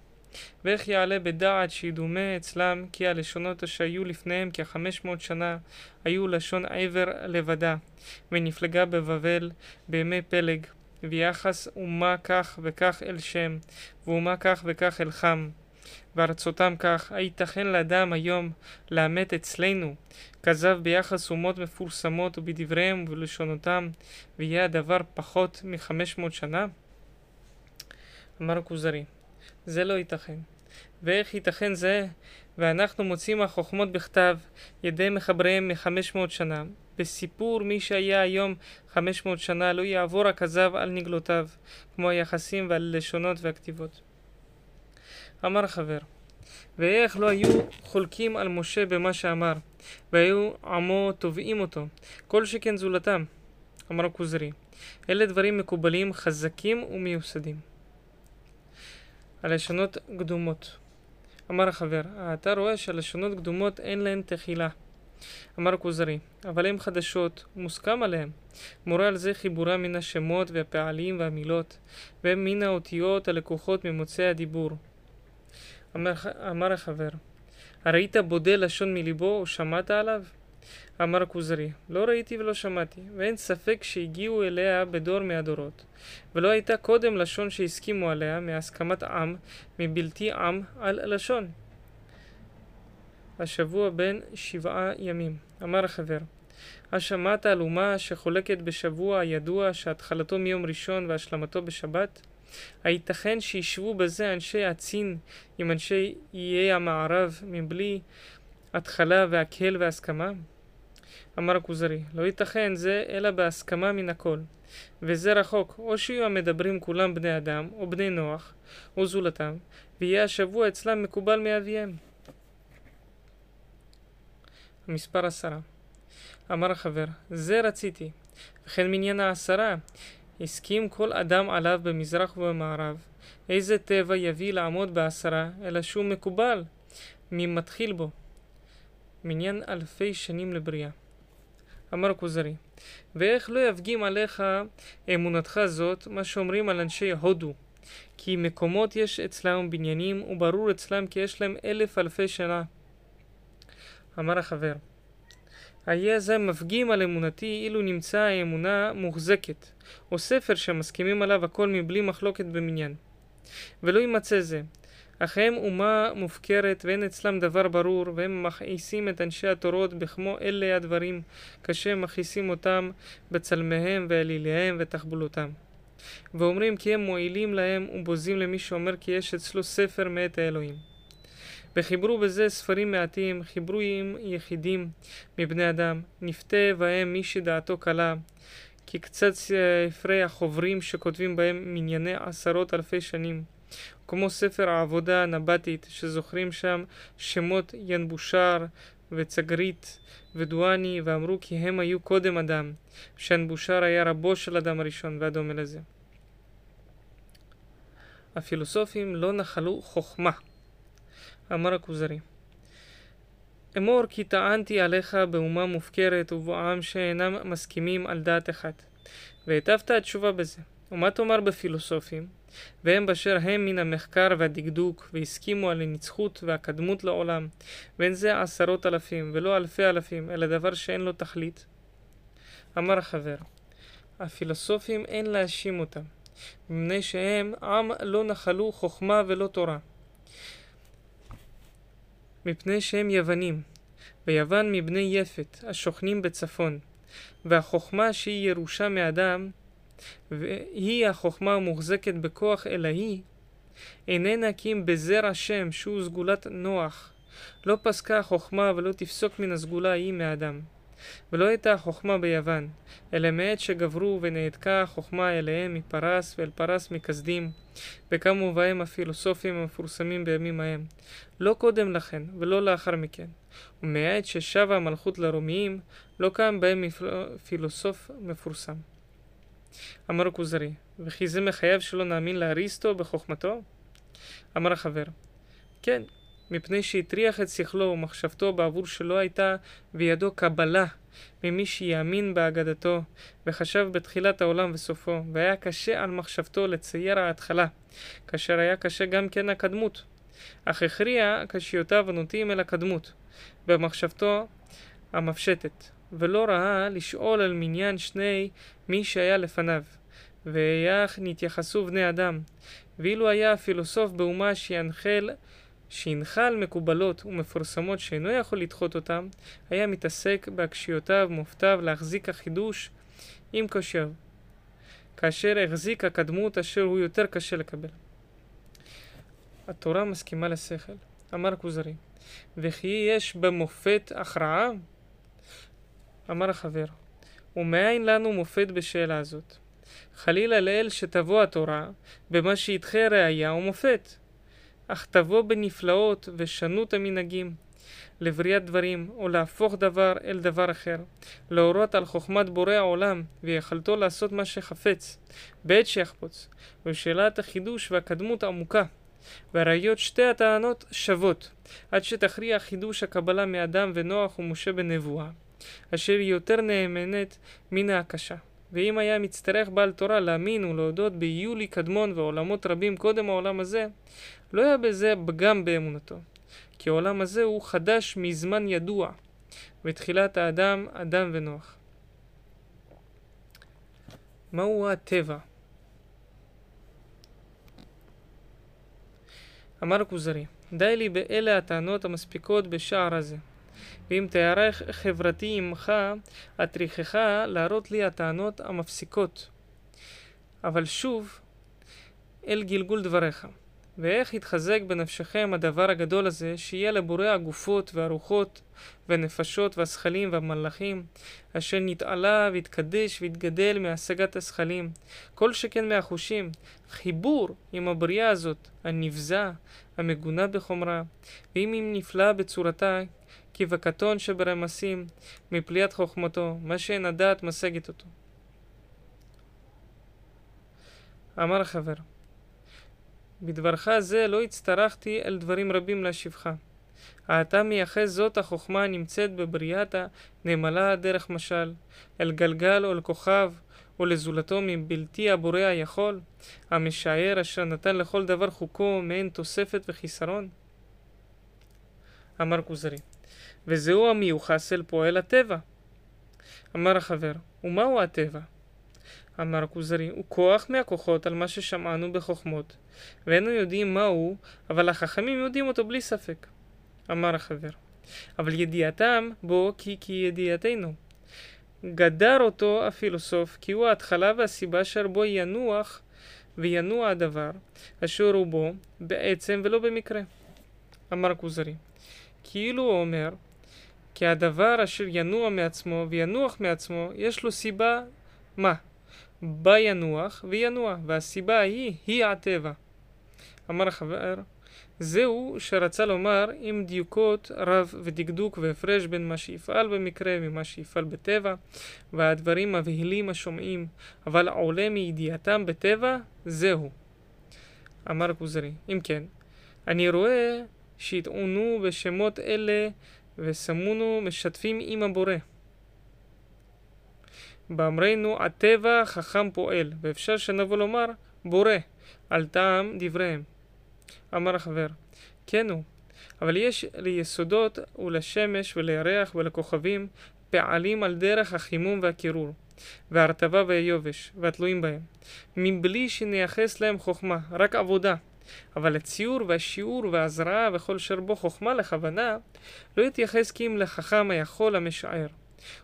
ואיך יעלה בדעת שידומה אצלם כי הלשונות שהיו לפניהם כחמש מאות שנה היו לשון עבר לבדה, ונפלגה בבבל בימי פלג, ויחס אומה כך וכך אל שם, ואומה כך וכך אל חם. וארצותם כך, הייתכן לאדם היום לאמת אצלנו, כזב ביחס אומות מפורסמות ובדבריהם ובלשונותם, ויהיה הדבר פחות מחמש מאות שנה? אמר הכוזרי, זה לא ייתכן. ואיך ייתכן זה? ואנחנו מוצאים החוכמות בכתב, ידי מחבריהם מחמש מאות שנה. בסיפור מי שהיה היום חמש מאות שנה לא יעבור הכזב על נגלותיו, כמו היחסים והלשונות והכתיבות. אמר חבר, ואיך לא היו חולקים על משה במה שאמר, והיו עמו תובעים אותו, כל שכן זולתם. אמר הכוזרי, אלה דברים מקובלים, חזקים ומיוסדים. הלשונות קדומות. אמר החבר, אתה רואה שהלשונות קדומות אין להן תחילה. אמר כוזרי, אבל הן חדשות, מוסכם עליהן. מורה על זה חיבורה מן השמות והפעלים והמילות, והם מן האותיות הלקוחות ממוצאי הדיבור. אמר, אמר החבר, הראית בודה לשון מליבו או שמעת עליו? אמר כוזרי, לא ראיתי ולא שמעתי, ואין ספק שהגיעו אליה בדור מהדורות. ולא הייתה קודם לשון שהסכימו עליה, מהסכמת עם, מבלתי עם, על לשון. השבוע בין שבעה ימים. אמר החבר, השמעת על אומה שחולקת בשבוע הידוע שהתחלתו מיום ראשון והשלמתו בשבת? הייתכן שישבו בזה אנשי הצין עם אנשי איי המערב מבלי התחלה והקהל והסכמה? אמר הכוזרי, לא ייתכן זה אלא בהסכמה מן הכל. וזה רחוק, או שיהיו המדברים כולם בני אדם, או בני נוח, או זולתם, ויהיה השבוע אצלם מקובל מאביהם. המספר עשרה. אמר החבר, זה רציתי, וכן מניין העשרה, הסכים כל אדם עליו במזרח ובמערב, איזה טבע יביא לעמוד בעשרה, אלא שהוא מקובל, מי מתחיל בו. מניין אלפי שנים לבריאה. אמר כוזרי, ואיך לא יפגים עליך אמונתך זאת, מה שאומרים על אנשי הודו, כי מקומות יש אצלם בניינים, וברור אצלם כי יש להם אלף אלפי שנה. אמר החבר, היה זה מפגים על אמונתי אילו נמצא האמונה מוחזקת, או ספר שמסכימים עליו הכל מבלי מחלוקת במניין. ולא יימצא זה, אך הם אומה מופקרת ואין אצלם דבר ברור, והם מכעיסים את אנשי התורות בכמו אלה הדברים, כשהם מכעיסים אותם בצלמיהם ואליליהם ותחבולותם. ואומרים כי הם מועילים להם ובוזים למי שאומר כי יש אצלו ספר מאת האלוהים. וחיברו בזה ספרים מעטים, חיברו עם יחידים מבני אדם, נפתה בהם מי שדעתו קלה, כי קצת ספרי החוברים שכותבים בהם מנייני עשרות אלפי שנים. כמו ספר העבודה הנבטית, שזוכרים שם שמות ינבושר וצגרית ודואני, ואמרו כי הם היו קודם אדם, שינבושר היה רבו של אדם הראשון, והדומה לזה. הפילוסופים לא נחלו חוכמה. אמר הכוזרי אמור כי טענתי עליך באומה מופקרת ובעם שאינם מסכימים על דעת אחת. והטבת התשובה בזה. ומה תאמר בפילוסופים? והם באשר הם מן המחקר והדקדוק, והסכימו על הנצחות והקדמות לעולם, ואין זה עשרות אלפים, ולא אלפי אלפים, אלא דבר שאין לו תכלית. אמר החבר, הפילוסופים אין להאשים אותם, מפני שהם עם לא נחלו חוכמה ולא תורה. מפני שהם יוונים, ויוון מבני יפת, השוכנים בצפון, והחוכמה שהיא ירושה מאדם, והיא החוכמה המוחזקת בכוח אלוהי, איננה כי אם בזרע שם שהוא סגולת נוח. לא פסקה החוכמה ולא תפסוק מן הסגולה ההיא מאדם. ולא הייתה החוכמה ביוון, אלא מעת שגברו ונעתקה החוכמה אליהם מפרס ואל פרס מכסדים, וקמו בהם הפילוסופים המפורסמים בימים ההם, לא קודם לכן ולא לאחר מכן. ומעת ששבה המלכות לרומיים, לא קם בהם פילוסוף מפורסם. אמר הכוזרי, וכי זה מחייב שלא נאמין לאריסטו בחוכמתו? אמר החבר, כן, מפני שהטריח את שכלו ומחשבתו בעבור שלא הייתה בידו קבלה ממי שיאמין באגדתו, וחשב בתחילת העולם וסופו, והיה קשה על מחשבתו לצייר ההתחלה, כאשר היה קשה גם כן הקדמות. אך הכריע קשיותיו הנוטים אל הקדמות, במחשבתו המפשטת, ולא ראה לשאול על מניין שני מי שהיה לפניו, ואיך נתייחסו בני אדם, ואילו היה הפילוסוף באומה שינחל שהנחל מקובלות ומפורסמות שאינו יכול לדחות אותם, היה מתעסק בהקשיותיו ומופתיו להחזיק החידוש עם קושיו, כאשר החזיק הקדמות אשר הוא יותר קשה לקבל. התורה מסכימה לשכל, אמר כוזרי, וכי יש במופת הכרעה? אמר החבר, ומאין לנו מופת בשאלה הזאת? חלילה לאל שתבוא התורה במה שידחה ראייה ומופת. אך תבוא בנפלאות ושנות המנהגים לבריאת דברים, או להפוך דבר אל דבר אחר, להורות על חוכמת בורא העולם, ויכלתו לעשות מה שחפץ, בעת שיחפוץ, ושאלת החידוש והקדמות עמוקה. והראיות שתי הטענות שוות, עד שתכריע חידוש הקבלה מאדם ונוח ומשה בנבואה, אשר היא יותר נאמנת מן ההקשה. ואם היה מצטרך בעל תורה להאמין ולהודות ביולי קדמון ועולמות רבים קודם העולם הזה, לא היה בזה פגם באמונתו, כי העולם הזה הוא חדש מזמן ידוע, בתחילת האדם, אדם ונוח. מהו הטבע? אמר כוזרי, די לי באלה הטענות המספיקות בשער הזה. ואם תיערך חברתי עמך, אטריחך להראות לי הטענות המפסיקות. אבל שוב, אל גלגול דבריך. ואיך יתחזק בנפשכם הדבר הגדול הזה, שיהיה לבורא הגופות והרוחות והנפשות והשכלים והמלאכים, אשר נתעלה והתקדש והתגדל מהשגת השכלים, כל שכן מהחושים, חיבור עם הבריאה הזאת, הנבזה, המגונה בחומרה, ואם היא נפלאה בצורתה, כבקטון שברמסים, מפליאת חוכמתו, מה שאין הדעת משגת אותו. אמר החבר, בדברך זה לא הצטרכתי אל דברים רבים להשיבך. אתה מייחס זאת החוכמה הנמצאת בבריאת הנמלה דרך משל, אל גלגל או אל כוכב, או לזולתו מבלתי הבורא היכול, המשער אשר נתן לכל דבר חוקו מעין תוספת וחיסרון? אמר כוזרי, וזהו המיוחס אל פועל הטבע. אמר החבר, ומהו הטבע? אמר כוזרי, הוא כוח מהכוחות על מה ששמענו בחוכמות, ואינו יודעים מהו, אבל החכמים יודעים אותו בלי ספק. אמר החבר, אבל ידיעתם בו כי כי ידיעתנו. גדר אותו הפילוסוף, כי הוא ההתחלה והסיבה אשר בו ינוח וינוע הדבר, אשר הוא בו בעצם ולא במקרה. אמר כוזרי, כאילו הוא אומר, כי הדבר אשר ינוע מעצמו וינוח מעצמו, יש לו סיבה מה? בה ינוח וינוע, והסיבה ההיא היא הטבע. אמר החבר, זהו שרצה לומר עם דיוקות רב ודקדוק והפרש בין מה שיפעל במקרה ממה שיפעל בטבע, והדברים מבהילים השומעים, אבל עולה מידיעתם בטבע, זהו. אמר הכוזרי, אם כן, אני רואה שיטעונו בשמות אלה ושמונו משתפים עם הבורא. באמרנו הטבע חכם פועל, ואפשר שנבוא לומר בורא, על טעם דבריהם. אמר החבר, כן הוא, אבל יש ליסודות ולשמש ולירח ולכוכבים פעלים על דרך החימום והקירור, וההרטבה והיובש, והתלויים בהם, מבלי שנייחס להם חוכמה, רק עבודה. אבל הציור והשיעור וההזרעה וכל אשר בו חוכמה לכוונה, לא יתייחס כי אם לחכם היכול המשער.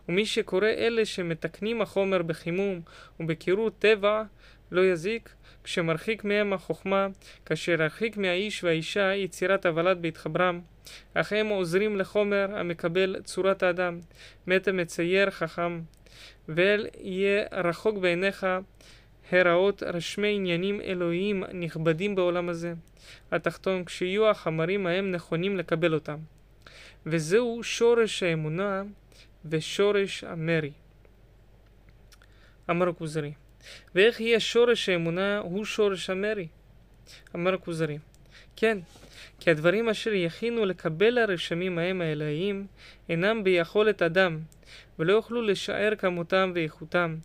ומי שקורא אלה שמתקנים החומר בחימום ובקירור טבע, לא יזיק, כשמרחיק מהם החוכמה, כאשר הרחיק מהאיש והאישה יצירת הוולד בהתחברם, אך הם עוזרים לחומר המקבל צורת האדם, מת המצייר חכם, ואל יהיה רחוק בעיניך הראות רשמי עניינים אלוהיים נכבדים בעולם הזה, התחתון, כשיהיו החמרים ההם נכונים לקבל אותם. וזהו שורש האמונה ושורש המרי. אמר הכוזרי, ואיך יהיה שורש האמונה הוא שורש המרי? אמר הכוזרי, כן, כי הדברים אשר יכינו לקבל הרשמים ההם האלוהיים אינם ביכולת אדם, ולא יוכלו לשער כמותם ואיכותם,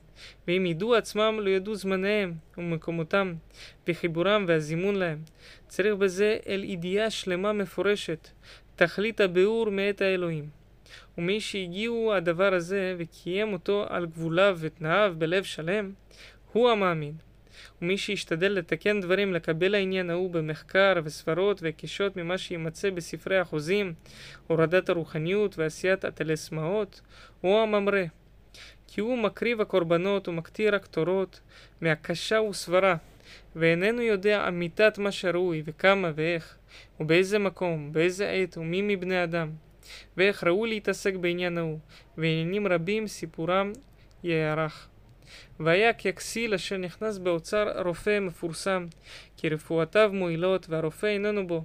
ואם ידעו עצמם לא ידעו זמניהם ומקומותם, וחיבורם והזימון להם. צריך בזה אל ידיעה שלמה מפורשת, תכלית הביאור מאת האלוהים. ומי שהגיעו הדבר הזה וקיים אותו על גבוליו ותנאיו בלב שלם, הוא המאמין. ומי שישתדל לתקן דברים לקבל העניין ההוא במחקר וסברות והיקשות ממה שימצא בספרי החוזים, הורדת הרוחניות ועשיית הטלסמאות, הוא הממרה. כי הוא מקריב הקורבנות ומקטיר הקטורות מהקשה וסברה, ואיננו יודע אמיתת מה שראוי וכמה ואיך, ובאיזה מקום, באיזה עת ומי מבני אדם, ואיך ראוי להתעסק בעניין ההוא, ועניינים רבים סיפורם יערך. והיה ככסיל אשר נכנס באוצר רופא מפורסם, כי רפואותיו מועילות והרופא איננו בו.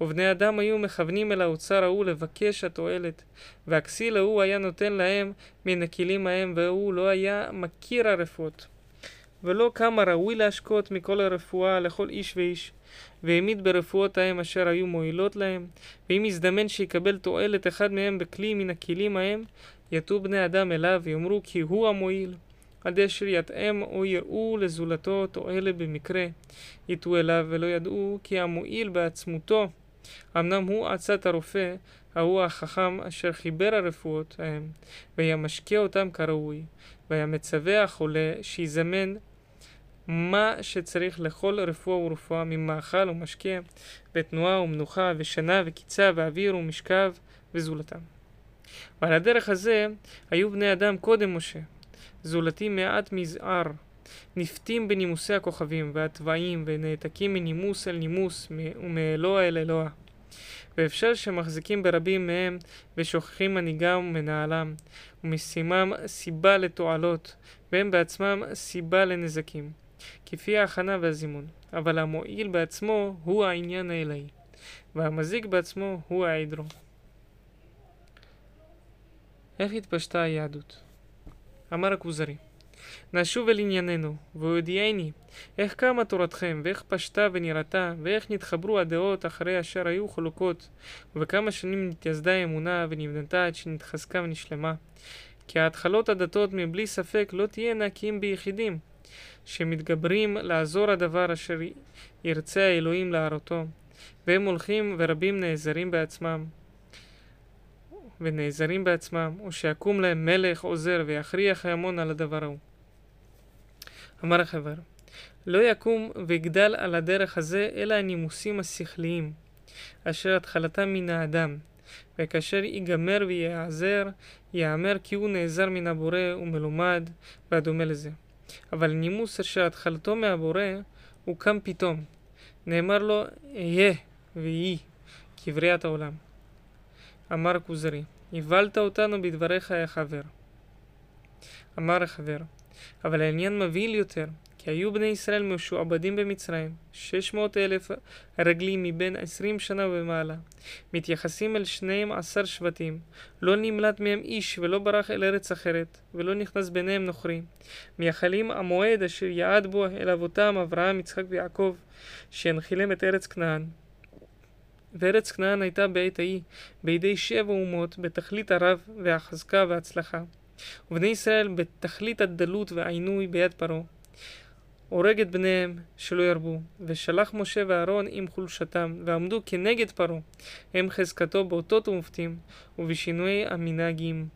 ובני אדם היו מכוונים אל האוצר ההוא לבקש התועלת, והכסיל ההוא היה נותן להם מן הכלים ההם, והוא לא היה מכיר הרפואות. ולא כמה ראוי להשקות מכל הרפואה לכל איש ואיש, והעמיד ברפואות ההם אשר היו מועילות להם, ואם יזדמן שיקבל תועלת אחד מהם בכלי מן הכלים ההם, יטו בני אדם אליו ויאמרו כי הוא המועיל. עד אשר יתאם או יראו לזולתו תועלת במקרה, יטו אליו ולא ידעו כי המועיל בעצמותו, אמנם הוא עצת הרופא, ההוא החכם אשר חיבר הרפואות ההם, והיה משקה אותם כראוי, והיה מצווה החולה שיזמן מה שצריך לכל רפואה ורפואה ממאכל ומשקה, ותנועה ומנוחה, ושנה וקיצה, ואוויר ומשכב, וזולתם. ועל הדרך הזה היו בני אדם קודם משה, זולתי מעט מזער, נפתים בנימוסי הכוכבים והתוואים, ונעתקים מנימוס אל נימוס, ומאלוה אל אלוה. ואפשר שמחזיקים ברבים מהם, ושוכחים מנהיגם ומנהלם, ומשימם סיבה לתועלות, והם בעצמם סיבה לנזקים. כפי ההכנה והזימון, אבל המועיל בעצמו הוא העניין האלוהי, והמזיק בעצמו הוא העדרו. איך התפשטה היהדות? אמר הכוזרי, נשוב אל ענייננו, והודיעני איך קמה תורתכם, ואיך פשטה ונראתה, ואיך נתחברו הדעות אחרי אשר היו חלוקות, ובכמה שנים נתייסדה האמונה ונבנתה עד שנתחזקה ונשלמה. כי ההתחלות הדתות מבלי ספק לא תהיינה כי אם ביחידים, שמתגברים לעזור הדבר אשר ירצה האלוהים להראותו, והם הולכים ורבים נעזרים בעצמם. ונעזרים בעצמם, או שיקום להם מלך עוזר ויכריח ההמון על הדבר ההוא. אמר החבר, לא יקום ויגדל על הדרך הזה אלא הנימוסים השכליים, אשר התחלתם מן האדם, וכאשר ייגמר וייעזר, יאמר כי הוא נעזר מן הבורא ומלומד, והדומה לזה. אבל נימוס אשר התחלתו מהבורא, הוא קם פתאום. נאמר לו, אהיה ויהי, כבריאת העולם. אמר כוזרי, הבלת אותנו בדבריך חבר. אמר החבר, אבל העניין מבהיל יותר, כי היו בני ישראל משועבדים במצרים, שש מאות אלף רגלים מבין עשרים שנה ומעלה. מתייחסים אל שניהם עשר שבטים. לא נמלט מהם איש ולא ברח אל ארץ אחרת, ולא נכנס ביניהם נוכרי. מייחלים המועד אשר יעד בו אל אבותם אברהם, יצחק ויעקב, שינחילם את ארץ כנען. וארץ כנען הייתה בעת ההיא בידי שבע אומות בתכלית הרב והחזקה וההצלחה. ובני ישראל בתכלית הדלות והעינוי ביד פרעה. הורג את בניהם שלא ירבו, ושלח משה ואהרון עם חולשתם, ועמדו כנגד פרעה, הם חזקתו באותות ומופתים, ובשינויי המנהגים,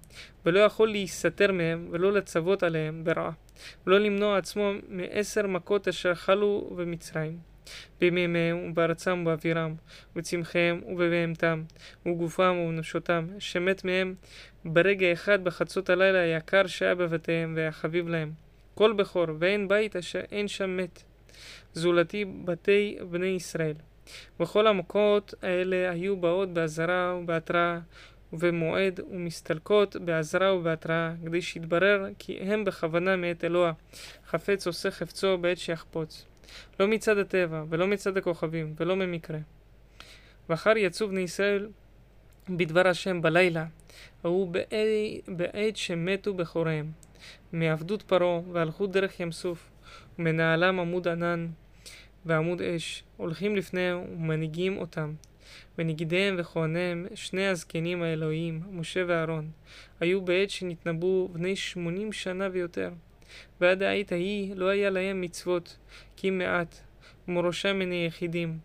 ולא יכול להיסתר מהם, ולא לצוות עליהם ברעה, ולא למנוע עצמו מעשר מכות אשר חלו במצרים. במימיהם ובארצם ובאווירם, ובצמחיהם ובבהמתם, ובגופם ובנפשותם, שמת מהם ברגע אחד בחצות הלילה היקר שהיה בבתיהם, והיה חביב להם. כל בכור, ואין בית אשר אין שם מת. זולתי בתי בני ישראל. וכל המכות האלה היו באות באזהרה ובהתראה ובמועד ומסתלקות באזהרה ובהתראה, כדי שיתברר כי הם בכוונה מאת אלוה, חפץ עושה חפצו בעת שיחפוץ. לא מצד הטבע, ולא מצד הכוכבים, ולא ממקרה. ואחר יצאו בני ישראל בדבר השם בלילה, ההוא בעת שמתו בכוריהם, מעבדות פרעה, והלכו דרך ים סוף, ומנהלם עמוד ענן ועמוד אש, הולכים לפניהם ומנהיגים אותם. ונגידיהם וכהניהם, שני הזקנים האלוהים, משה ואהרון, היו בעת שנתנבאו בני שמונים שנה ויותר. ועד העת ההיא לא היה להם מצוות, כי מעט, ומראשם מני יחידים,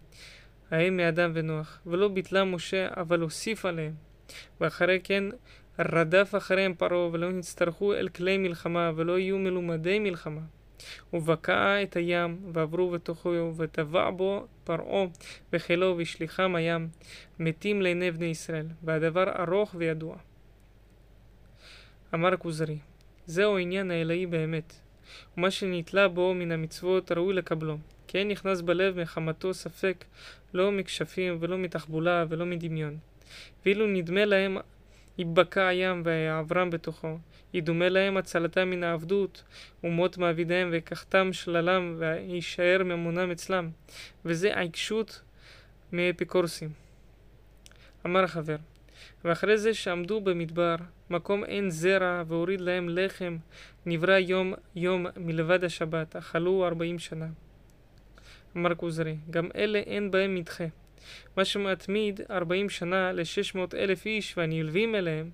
ההם מאדם ונוח, ולא ביטלה משה, אבל הוסיף עליהם. ואחרי כן רדף אחריהם פרעה, ולא נצטרכו אל כלי מלחמה, ולא יהיו מלומדי מלחמה. ובקע את הים, ועברו בתוכו, וטבע בו פרעה וחילו, והשליחם הים, מתים לעיני בני ישראל, והדבר ארוך וידוע. אמר כוזרי, זהו העניין האלוהי באמת, ומה שנתלה בו מן המצוות ראוי לקבלו, כי אין נכנס בלב מחמתו ספק, לא מכשפים ולא מתחבולה ולא מדמיון. ואילו נדמה להם ייבקע הים ויעברם בתוכו, ידומה להם הצלתם מן העבדות, ומות מעבידיהם ויקחתם שללם וישאר ממונם אצלם, וזה העיקשות מאפיקורסים. אמר החבר, ואחרי זה שעמדו במדבר, מקום אין זרע, והוריד להם לחם, נברא יום יום מלבד השבת, אכלו ארבעים שנה. אמר כוזרי, גם אלה אין בהם מדחה. מה שמתמיד ארבעים שנה לשש מאות אלף איש והנלווים אליהם,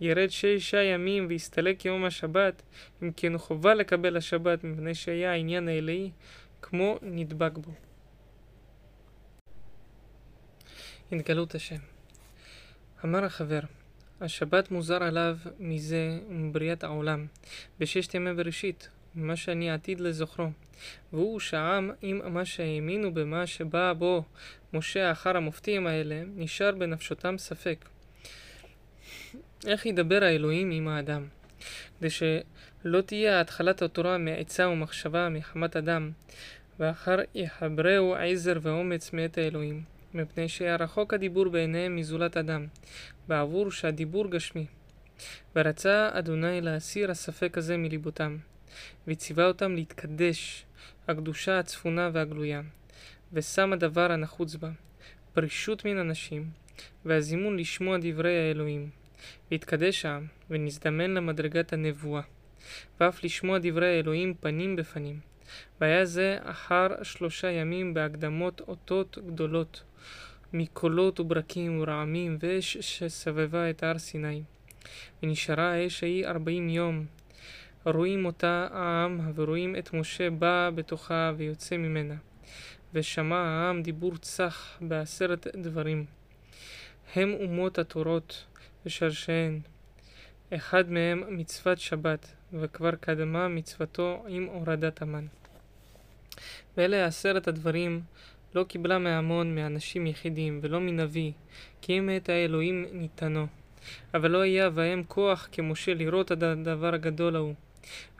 ירד שישה ימים ויסתלק יום השבת, אם כן חובה לקבל השבת מפני שהיה העניין האלוהי כמו נדבק בו. התגלות השם אמר החבר, השבת מוזר עליו מזה ומבריאת העולם, בששת ימי בראשית, ממה שאני עתיד לזוכרו. והוא שהעם, עם מה שהאמינו במה שבא בו משה אחר המופתים האלה, נשאר בנפשותם ספק. איך ידבר האלוהים עם האדם? כדי שלא תהיה התחלת התורה מעצה ומחשבה מחמת אדם, ואחר יחברהו עזר ואומץ מאת האלוהים. מפני שהיה רחוק הדיבור בעיניהם מזולת אדם, בעבור שהדיבור גשמי. ורצה אדוני להסיר הספק הזה מליבותם, וציווה אותם להתקדש, הקדושה הצפונה והגלויה, ושם הדבר הנחוץ בה, פרישות מן אנשים, והזימון לשמוע דברי האלוהים. והתקדש העם, ונזדמן למדרגת הנבואה, ואף לשמוע דברי האלוהים פנים בפנים. והיה זה אחר שלושה ימים בהקדמות אותות גדולות, מקולות וברקים ורעמים ואש שסבבה את הר סיני. ונשארה האש ההיא ארבעים יום. רואים אותה העם ורואים את משה בא בתוכה ויוצא ממנה. ושמע העם דיבור צח בעשרת דברים. הם אומות התורות ושרשיהן. אחד מהם מצוות שבת, וכבר קדמה מצוותו עם הורדת המן. ואלה עשרת הדברים לא קיבלה מהמון מאנשים יחידים, ולא מנביא, כי אם מאת האלוהים ניתנו. אבל לא היה בהם כוח כמשה לראות את הדבר הגדול ההוא.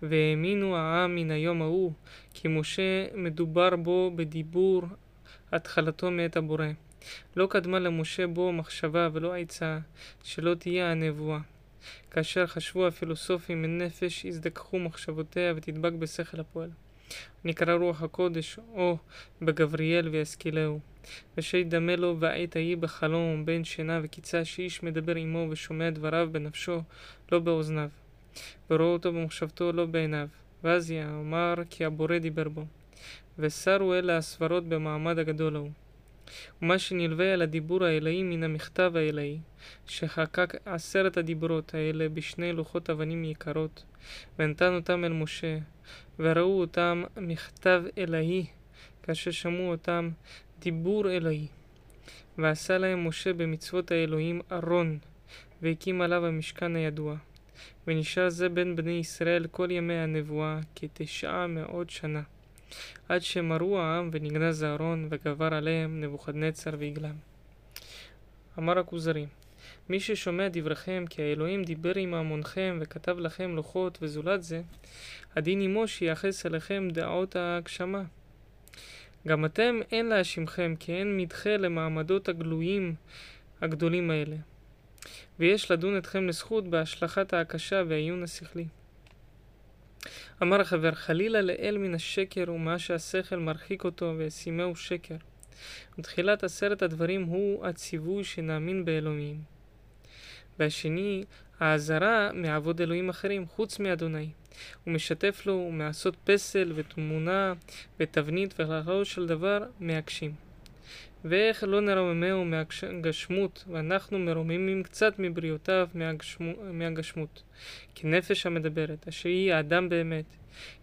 והאמינו העם מן היום ההוא, כי משה מדובר בו בדיבור התחלתו מאת הבורא. לא קדמה למשה בו מחשבה ולא עצה, שלא תהיה הנבואה. כאשר חשבו הפילוסופים מנפש, יזדככו מחשבותיה ותדבק בשכל הפועל. נקרא רוח הקודש, או בגבריאל וישכילהו. ושידמה לו בעת ההיא בחלום בין שינה וקיצה שאיש מדבר עמו ושומע דבריו בנפשו, לא באוזניו. ורואה אותו במחשבתו, לא בעיניו. ואז יאמר כי הבורא דיבר בו. וסרו אלה הסברות במעמד הגדול ההוא. ומה שנלווה אל הדיבור האלוהי מן המכתב האלוהי, שחקק עשרת הדיברות האלה בשני לוחות אבנים יקרות, ונתן אותם אל משה, וראו אותם מכתב אלוהי, כאשר שמעו אותם דיבור אלוהי. ועשה להם משה במצוות האלוהים ארון, והקים עליו המשכן הידוע. ונשאר זה בין בני ישראל כל ימי הנבואה כתשעה מאות שנה. עד שמרו העם ונגנז אהרון וגבר עליהם נבוכדנצר והגלם. אמר הכוזרי מי ששומע דבריכם כי האלוהים דיבר עם המונכם וכתב לכם לוחות וזולת זה, הדין עמו שייחס אליכם דעות ההגשמה. גם אתם אין להאשימכם כי אין מדחה למעמדות הגלויים הגדולים האלה. ויש לדון אתכם לזכות בהשלכת ההקשה והעיון השכלי. אמר החבר, חלילה לאל מן השקר ומה שהשכל מרחיק אותו וישימהו שקר. ותחילת עשרת הדברים הוא הציווי שנאמין באלוהים. והשני, האזהרה מעבוד אלוהים אחרים חוץ מאדוני. הוא משתף לו מעשות פסל ותמונה ותבנית ולאחרו של דבר מהגשים. ואיך לא נרוממהו מהגשמות, ואנחנו מרוממים קצת מבריאותיו מהגשמו, מהגשמות. כנפש המדברת, אשר היא האדם באמת,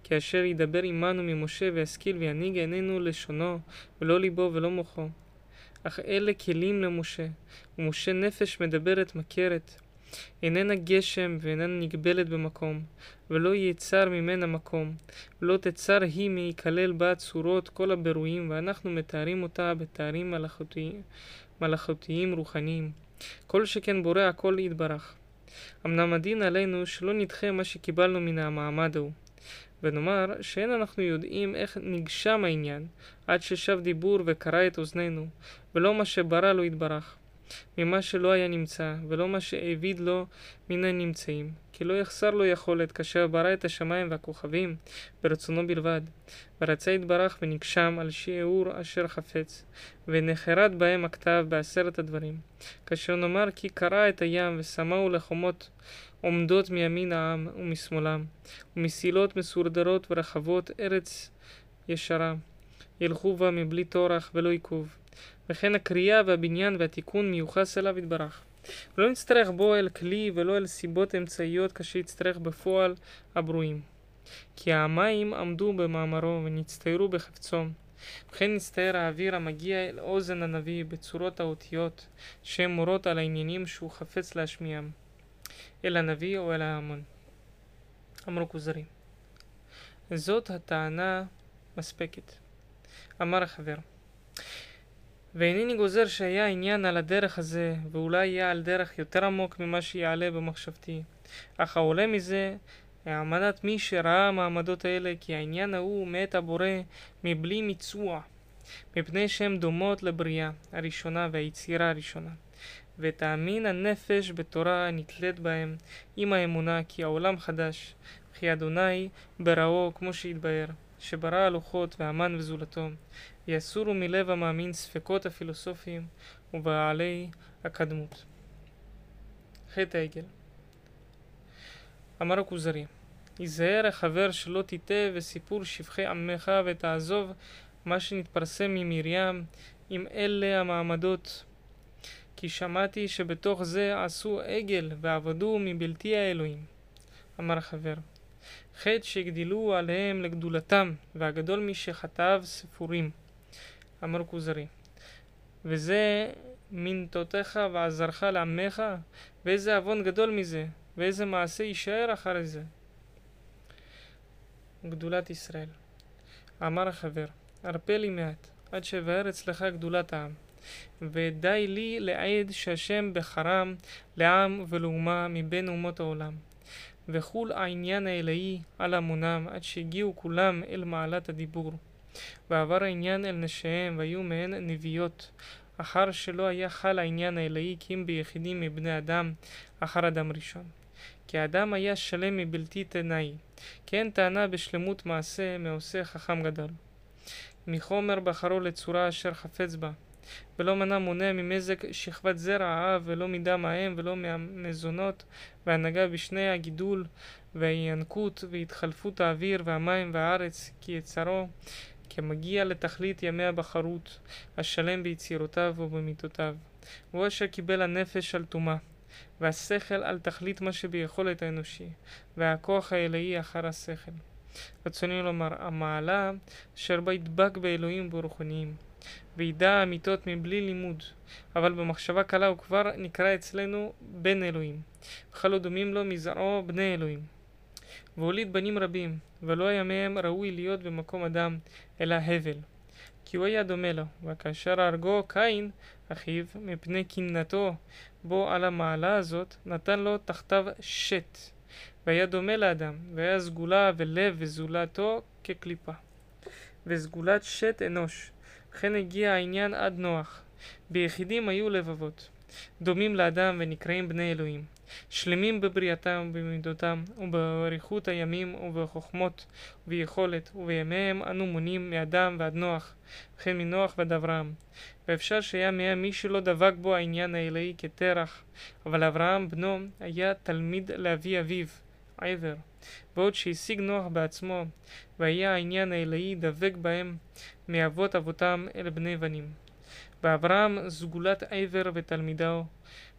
כי אשר ידבר עמנו ממשה וישכיל וינהיג עינינו לשונו, ולא ליבו ולא מוחו. אך אלה כלים למשה, ומשה נפש מדברת מכרת, איננה גשם ואיננה נגבלת במקום, ולא יצר ממנה מקום, ולא תצר היא מייכלל בה צורות כל הבירואים, ואנחנו מתארים אותה בתארים מלאכותיים, מלאכותיים רוחניים. כל שכן בורא הכל יתברך. אמנם הדין עלינו שלא נדחה מה שקיבלנו מן המעמד ההוא. ונאמר שאין אנחנו יודעים איך נגשם העניין, עד ששב דיבור וקרא את אוזנינו, ולא מה שברא לו יתברך. ממה שלא היה נמצא, ולא מה שהעביד לו מן הנמצאים. כי לא יחסר לו יכולת כאשר ברא את השמיים והכוכבים ברצונו בלבד. ורצה יתברך ונגשם על שיעור אשר חפץ, ונחרד בהם הכתב בעשרת הדברים. כאשר נאמר כי קרע את הים ושמהו לחומות עומדות מימין העם ומשמאלם, ומסילות מסורדרות ורחבות ארץ ישרה. ילכו בה מבלי טורח ולא עיכוב. וכן הקריאה והבניין והתיקון מיוחס אליו יתברך. ולא נצטרך בו אל כלי ולא אל סיבות אמצעיות כאשר יצטרך בפועל הברואים. כי המים עמדו במאמרו ונצטיירו בחפצו. וכן נצטייר האוויר המגיע אל אוזן הנביא בצורות האותיות שהן מורות על העניינים שהוא חפץ להשמיעם. אל הנביא או אל ההמון. אמרו כוזרים. זאת הטענה מספקת. אמר החבר. ואינני גוזר שהיה עניין על הדרך הזה, ואולי יהיה על דרך יותר עמוק ממה שיעלה במחשבתי. אך העולה מזה, העמדת מי שראה המעמדות האלה, כי העניין ההוא מאת הבורא מבלי מיצוע, מפני שהן דומות לבריאה הראשונה והיצירה הראשונה. ותאמין הנפש בתורה הנתלית בהם עם האמונה כי העולם חדש, וכי אדוני בראו כמו שהתבהר, שברא הלוחות והמן וזולתו, יסורו מלב המאמין ספקות הפילוסופיים ובעלי הקדמות. חטא העגל. אמר הכוזרי היזהר החבר שלא תטעה וסיפור שבחי עמך ותעזוב מה שנתפרסם ממרים עם אלה המעמדות כי שמעתי שבתוך זה עשו עגל ועבדו מבלתי האלוהים אמר החבר חטא שהגדילו עליהם לגדולתם והגדול משחטאיו ספורים אמר כוזרי. וזה מנטותיך ועזרך לעמך, ואיזה עוון גדול מזה, ואיזה מעשה יישאר אחרי זה. גדולת ישראל. אמר החבר, הרפה לי מעט, עד שאבאר אצלך גדולת העם. ודי לי לעד שהשם בחרם לעם ולאומה מבין אומות העולם. וחול העניין האלוהי על המונם עד שהגיעו כולם אל מעלת הדיבור. ועבר העניין אל נשיהם, והיו מהן נביאות, אחר שלא היה חל העניין האלוהי כי אם ביחידים מבני אדם, אחר אדם ראשון. כי האדם היה שלם מבלתי תנאי, כי אין טענה בשלמות מעשה מעושה חכם גדול. מחומר בחרו לצורה אשר חפץ בה, ולא מנע מונע ממזג שכבת זרע האב, ולא מדם האם, ולא מהמזונות, והנהגה בשני הגידול, והינקות, והתחלפות האוויר, והמים, והארץ, כי יצרו, כמגיע לתכלית ימי הבחרות, השלם ביצירותיו ובמיתותיו. הוא אשר קיבל הנפש על טומאה, והשכל על תכלית מה שביכולת האנושי, והכוח האלוהי אחר השכל. רצוני לומר, המעלה אשר בה ידבק באלוהים ברוחניים, וידע אמיתות מבלי לימוד, אבל במחשבה קלה הוא כבר נקרא אצלנו בן אלוהים, וחלו דומים לו מזרעו בני אלוהים. והוליד בנים רבים, ולא היה מהם ראוי להיות במקום אדם, אלא הבל. כי הוא היה דומה לו, וכאשר הרגו קין, אחיו, מפני קנאתו בו על המעלה הזאת, נתן לו תחתיו שת, והיה דומה לאדם, והיה סגולה ולב וזולתו כקליפה. וסגולת שת אנוש, וכן הגיע העניין עד נוח. ביחידים היו לבבות, דומים לאדם ונקראים בני אלוהים. שלמים בבריאתם ובמידותם, ובאריכות הימים ובחוכמות וביכולת, ובימיהם אנו מונים מאדם ועד נוח, וכן מנוח ועד אברהם. ואפשר שהיה מהם מי שלא דבק בו העניין האלוהי כתרח, אבל אברהם בנו היה תלמיד לאבי אביו, עבר, בעוד שהשיג נוח בעצמו, והיה העניין האלוהי דבק בהם מאבות אבותם אל בני בנים. ואברהם סגולת עבר ותלמידו,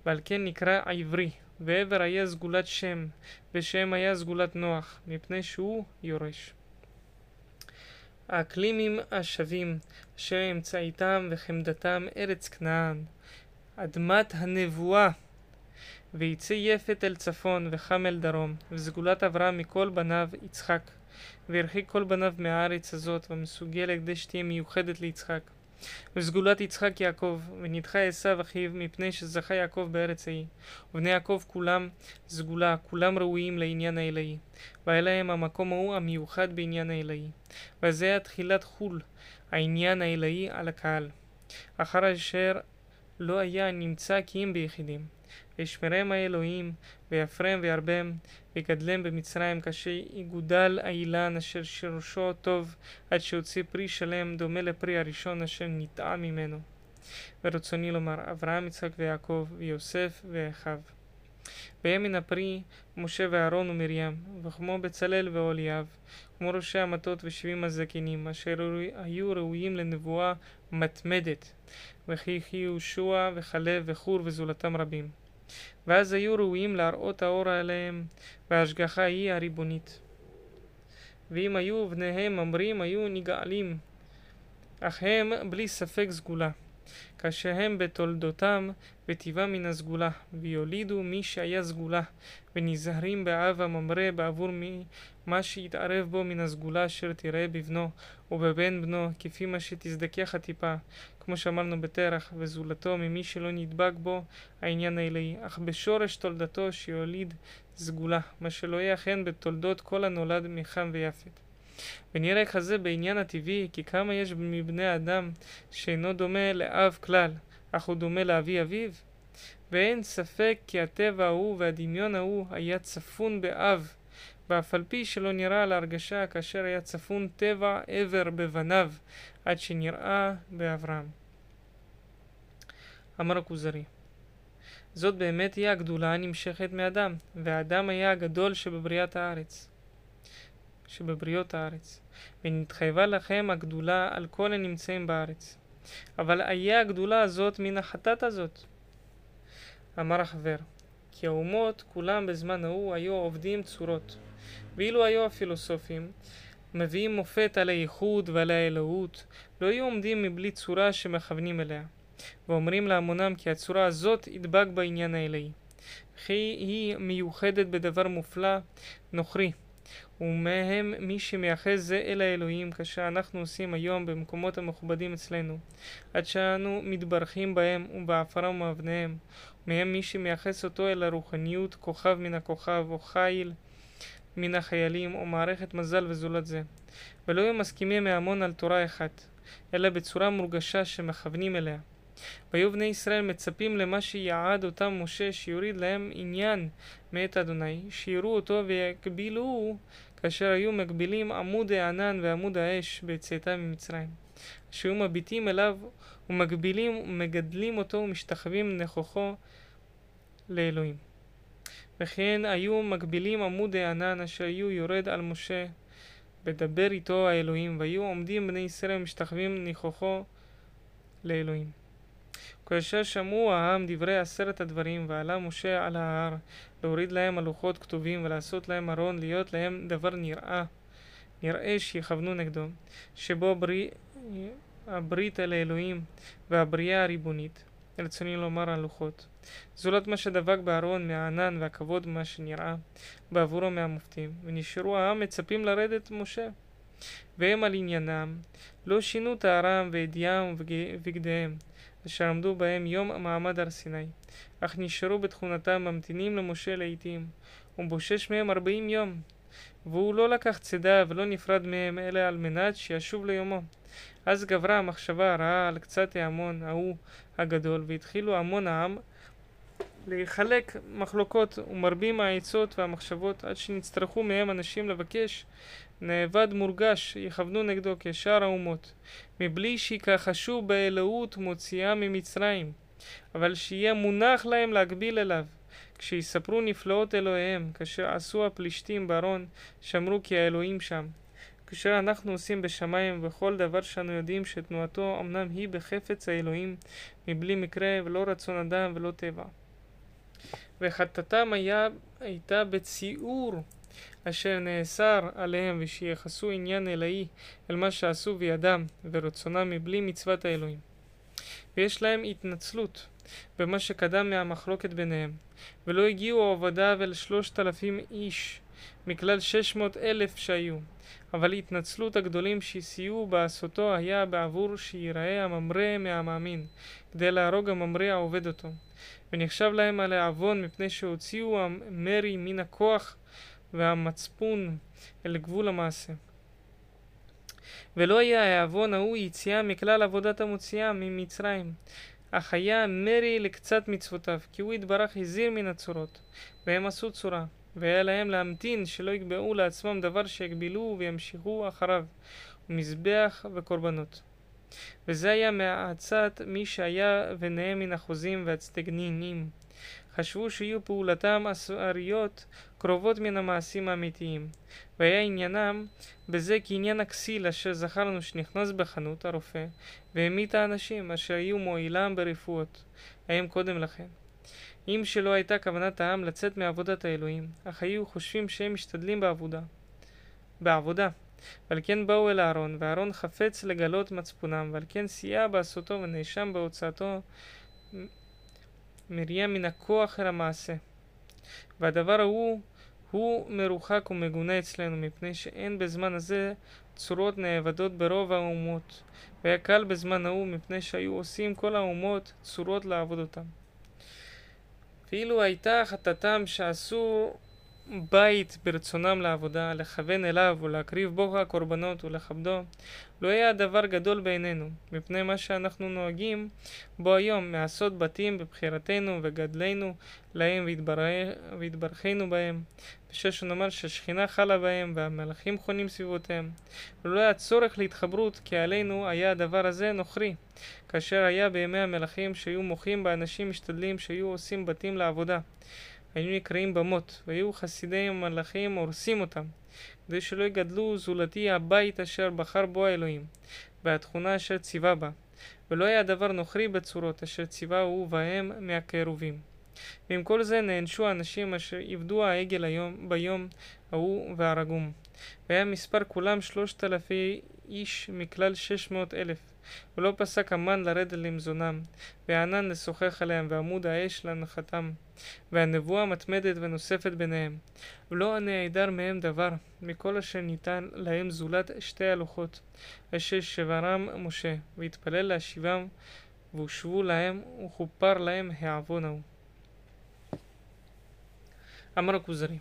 ועל כן נקרא עברי, ועבר היה סגולת שם, ושם היה סגולת נוח, מפני שהוא יורש. האקלימים השווים, אשר אמצעיתם וחמדתם ארץ כנען, אדמת הנבואה, ויצא יפת אל צפון וחם אל דרום, וסגולת אברהם מכל בניו יצחק, והרחיק כל בניו מהארץ הזאת, ומסוגלת כדי שתהיה מיוחדת ליצחק. וסגולת יצחק יעקב, ונדחה עשיו אחיו, מפני שזכה יעקב בארץ ההיא. ובני יעקב כולם סגולה, כולם ראויים לעניין האלוהי. והיה להם המקום ההוא המיוחד בעניין האלוהי. וזה היה תחילת חול, העניין האלוהי על הקהל. אחר אשר לא היה נמצא כי אם ביחידים. וישמרם האלוהים, ויפרם וירבם, ויגדלם במצרים, כאשר יגודל האילן אשר שרשו טוב, עד שהוציא פרי שלם, דומה לפרי הראשון אשר ניטע ממנו. ורצוני לומר, אברהם, יצחק ויעקב, ויוסף ואחיו. והיה מן הפרי משה ואהרון ומרים, וכמו בצלאל ואוליאב, כמו ראשי המטות ושבעים הזקנים, אשר היו ראויים לנבואה מתמדת, וכי יהושע וכלב וחור וזולתם רבים. ואז היו ראויים להראות האור עליהם, וההשגחה היא הריבונית. ואם היו בניהם ממרים, היו נגאלים, אך הם בלי ספק סגולה. כאשר הם בתולדותם וטיבם מן הסגולה, ויולידו מי שהיה סגולה, ונזהרים באב הממרה בעבור מי מה שיתערב בו מן הסגולה אשר תראה בבנו ובבן בנו, כפי מה שתזדכך הטיפה, כמו שאמרנו בתרח, וזולתו ממי שלא נדבק בו העניין האלוהי, אך בשורש תולדתו שיוליד סגולה, מה שלא יהיה אכן בתולדות כל הנולד מחם ויפת. ונראה כזה בעניין הטבעי, כי כמה יש מבני האדם שאינו דומה לאב כלל, אך הוא דומה לאבי אביו? ואין ספק כי הטבע ההוא והדמיון ההוא היה צפון באב, ואף על פי שלא נראה להרגשה כאשר היה צפון טבע עבר בבניו, עד שנראה באברהם. אמר הכוזרי זאת באמת היא הגדולה הנמשכת מאדם, והאדם היה הגדול שבבריאת הארץ. שבבריות הארץ, ונתחייבה לכם הגדולה על כל הנמצאים בארץ. אבל היה הגדולה הזאת מן החטאת הזאת. אמר החבר, כי האומות כולם בזמן ההוא היו עובדים צורות, ואילו היו הפילוסופים מביאים מופת על הייחוד ועל האלוהות, לא היו עומדים מבלי צורה שמכוונים אליה, ואומרים להמונם כי הצורה הזאת ידבק בעניין האלוהי. וכי היא מיוחדת בדבר מופלא, נוכרי. ומהם מי שמייחס זה אל האלוהים כאשר אנחנו עושים היום במקומות המכובדים אצלנו, עד שאנו מתברכים בהם ובעפרם ומאבניהם, מהם מי שמייחס אותו אל הרוחניות כוכב מן הכוכב או חיל מן החיילים או מערכת מזל וזולת זה, ולא היו מסכימים מהמון על תורה אחת, אלא בצורה מורגשה שמכוונים אליה. והיו בני ישראל מצפים למה שיעד אותם משה שיוריד להם עניין מאת אדוני, שיראו אותו ויקבילוהו כאשר היו מגבילים עמוד הענן ועמוד האש בצאתם ממצרים. שהיו מביטים אליו ומגבילים ומגדלים אותו ומשתחווים נכוחו לאלוהים. וכן היו מגבילים עמוד הענן אשר היו יורד על משה ודבר איתו האלוהים, והיו עומדים בני ישראל ומשתחווים נכוחו לאלוהים. כאשר שמעו העם דברי עשרת הדברים, ועלה משה על ההר, להוריד להם הלוחות כתובים, ולעשות להם ארון, להיות להם דבר נראה, נראה שיכוונו נגדו, שבו בריא, הברית אל האלוהים והבריאה הריבונית, רצוני לומר הלוחות. זולת מה שדבק בארון מהענן והכבוד מה שנראה בעבורו מהמופתים, ונשארו העם מצפים לרדת משה. והם על עניינם לא שינו טהרם וידיעם ובגדיהם, אשר עמדו בהם יום מעמד הר סיני, אך נשארו בתכונתם ממתינים למשה לעתים, ובושש מהם ארבעים יום. והוא לא לקח צידה ולא נפרד מהם, אלא על מנת שישוב ליומו. אז גברה המחשבה הרעה על קצת ההמון ההוא הגדול, והתחילו המון העם לחלק מחלוקות ומרבים העצות והמחשבות עד שנצטרכו מהם אנשים לבקש נאבד מורגש יכוונו נגדו כשאר האומות מבלי שיכחשו באלוהות מוציאה ממצרים אבל שיהיה מונח להם להגביל אליו כשיספרו נפלאות אלוהיהם כאשר עשו הפלישתים בארון שמרו כי האלוהים שם כאשר אנחנו עושים בשמיים וכל דבר שאנו יודעים שתנועתו אמנם היא בחפץ האלוהים מבלי מקרה ולא רצון אדם ולא טבע וחטאתם היה, הייתה בציעור אשר נאסר עליהם ושיחסו עניין אלאי אל מה שעשו בידם ורצונם מבלי מצוות האלוהים. ויש להם התנצלות במה שקדם מהמחלוקת ביניהם, ולא הגיעו עובדיו אל שלושת אלפים איש מכלל שש מאות אלף שהיו, אבל התנצלות הגדולים שסייעו בעשותו היה בעבור שיראה הממרא מהמאמין, כדי להרוג הממרא העובד אותו. ונחשב להם על העוון מפני שהוציאו המרי מן הכוח והמצפון אל גבול המעשה. ולא היה העוון ההוא יציאה מכלל עבודת המוציאה ממצרים, אך היה מרי לקצת מצוותיו, כי הוא יתברך הזהיר מן הצורות, והם עשו צורה, והיה להם להמתין שלא יקבעו לעצמם דבר שיגבילו וימשיכו אחריו, ומזבח וקורבנות. וזה היה מעצת מי שהיה ביניהם מן החוזים והצטגנינים. חשבו שיהיו פעולתם אריות קרובות מן המעשים האמיתיים. והיה עניינם בזה כעניין הכסיל אשר זכרנו שנכנס בחנות הרופא והמית האנשים אשר היו מועילם ברפואות ההם קודם לכן. אם שלא הייתה כוונת העם לצאת מעבודת האלוהים, אך היו חושבים שהם משתדלים בעבודה. בעבודה. ועל כן באו אל אהרון, ואהרון חפץ לגלות מצפונם, ועל כן סייע בעשותו ונאשם בהוצאתו מרים מן הכוח אל המעשה. והדבר ההוא הוא מרוחק ומגונה אצלנו, מפני שאין בזמן הזה צורות נאבדות ברוב האומות, והיה קל בזמן ההוא, מפני שהיו עושים כל האומות צורות לעבוד אותם. ואילו הייתה חטאתם שעשו בית ברצונם לעבודה, לכוון אליו ולהקריב בו הקורבנות ולכבדו, לא היה הדבר גדול בעינינו, מפני מה שאנחנו נוהגים בו היום, מעשות בתים בבחירתנו וגדלנו להם והתברכנו בהם, ושש נאמר שהשכינה חלה בהם והמלאכים חונים סביבותיהם, ולא היה צורך להתחברות, כי עלינו היה הדבר הזה נוכרי, כאשר היה בימי המלאכים שהיו מוחים באנשים משתדלים שהיו עושים בתים לעבודה. היו נקראים במות, והיו חסידי המלאכים הורסים אותם, כדי שלא יגדלו זולתי הבית אשר בחר בו האלוהים, והתכונה אשר ציווה בה, ולא היה דבר נוכרי בצורות אשר ציווה הוא בהם מהקרובים. ועם כל זה נענשו האנשים אשר עבדו העגל היום, ביום ההוא והרגום. והיה מספר כולם שלושת אלפי איש מכלל שש מאות אלף. ולא פסק המן לרדת למזונם, והענן לשוחח עליהם, ועמוד האש להנחתם, והנבואה מתמדת ונוספת ביניהם. ולא נעדר מהם דבר, מכל אשר ניתן להם זולת שתי הלוחות, אשר שברם משה, והתפלל להשיבם, והושבו להם, וכופר להם העוון ההוא. אמר הכוזרי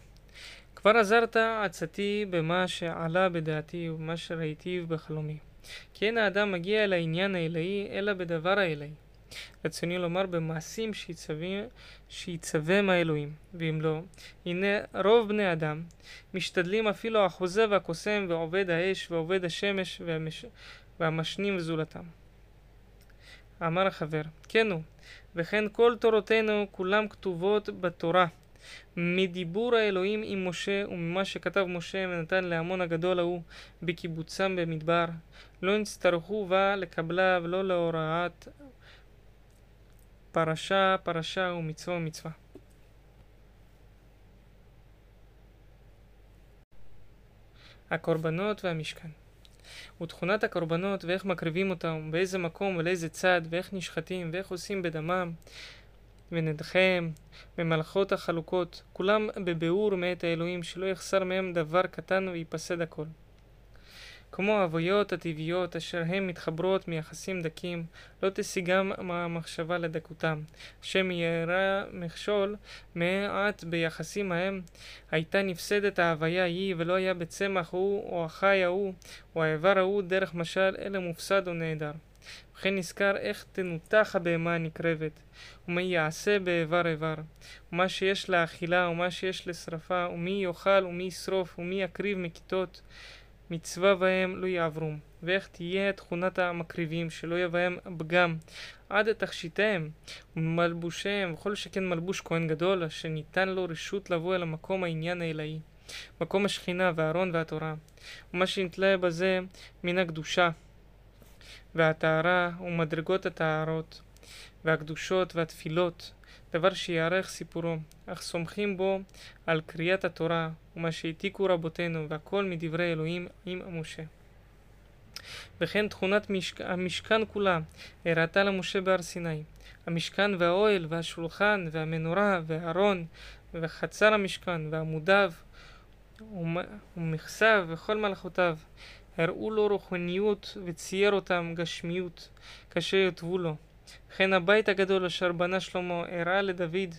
כבר עזרת עצתי במה שעלה בדעתי ובמה שראיתיו בחלומי. כי אין האדם מגיע אל העניין האלוהי אלא בדבר האלוהי. רצוני לומר במעשים שיצווים האלוהים, ואם לא, הנה רוב בני אדם משתדלים אפילו החוזה והקוסם ועובד האש ועובד השמש והמש... והמשנים וזולתם. אמר החבר, כן הוא, וכן כל תורותינו כולם כתובות בתורה. מדיבור האלוהים עם משה וממה שכתב משה ונתן להמון הגדול ההוא בקיבוצם במדבר, לא נצטרכו בה לקבלה ולא להוראת פרשה פרשה ומצווה ומצווה. הקורבנות והמשכן. ותכונת הקורבנות ואיך מקריבים אותם, באיזה מקום ולאיזה צד, ואיך נשחטים, ואיך עושים בדמם, ונדחם, ממלכות החלוקות, כולם בביאור מאת האלוהים, שלא יחסר מהם דבר קטן וייפסד הכל. כמו ההוויות הטבעיות אשר הן מתחברות מיחסים דקים, לא תשיגם המחשבה לדקותם. ירא מכשול מעט ביחסים ההם, הייתה נפסדת ההוויה היא, ולא היה בצמח הוא, או החי ההוא, או האיבר ההוא, דרך משל, אלא מופסד או נעדר. וכן נזכר איך תנותח הבהמה הנקרבת, ומה יעשה באיבר איבר, ומה שיש לאכילה, ומה שיש לשרפה, ומי יאכל ומי ישרוף, ומי יקריב מכיתות, מצווה בהם לא יעברום, ואיך תהיה תכונת המקריבים, שלא יהיה בהם פגם, עד תכשיטיהם, ומלבושיהם, וכל שכן מלבוש כהן גדול, שניתן לו רשות לבוא אל המקום העניין האלוהי, מקום השכינה והארון והתורה, ומה שנתלה בזה מן הקדושה, והטהרה, ומדרגות הטהרות, והקדושות והתפילות, דבר שיארך סיפורו, אך סומכים בו על קריאת התורה ומה שהעתיקו רבותינו, והכל מדברי אלוהים עם משה. וכן תכונת משק... המשכן כולה הראתה למשה בהר סיני. המשכן והאוהל והשולחן והמנורה והארון וחצר המשכן ועמודיו ומכסיו וכל מלאכותיו הראו לו רוחניות וצייר אותם גשמיות כאשר יוטבו לו. וכן הבית הגדול אשר בנה שלמה הראה לדוד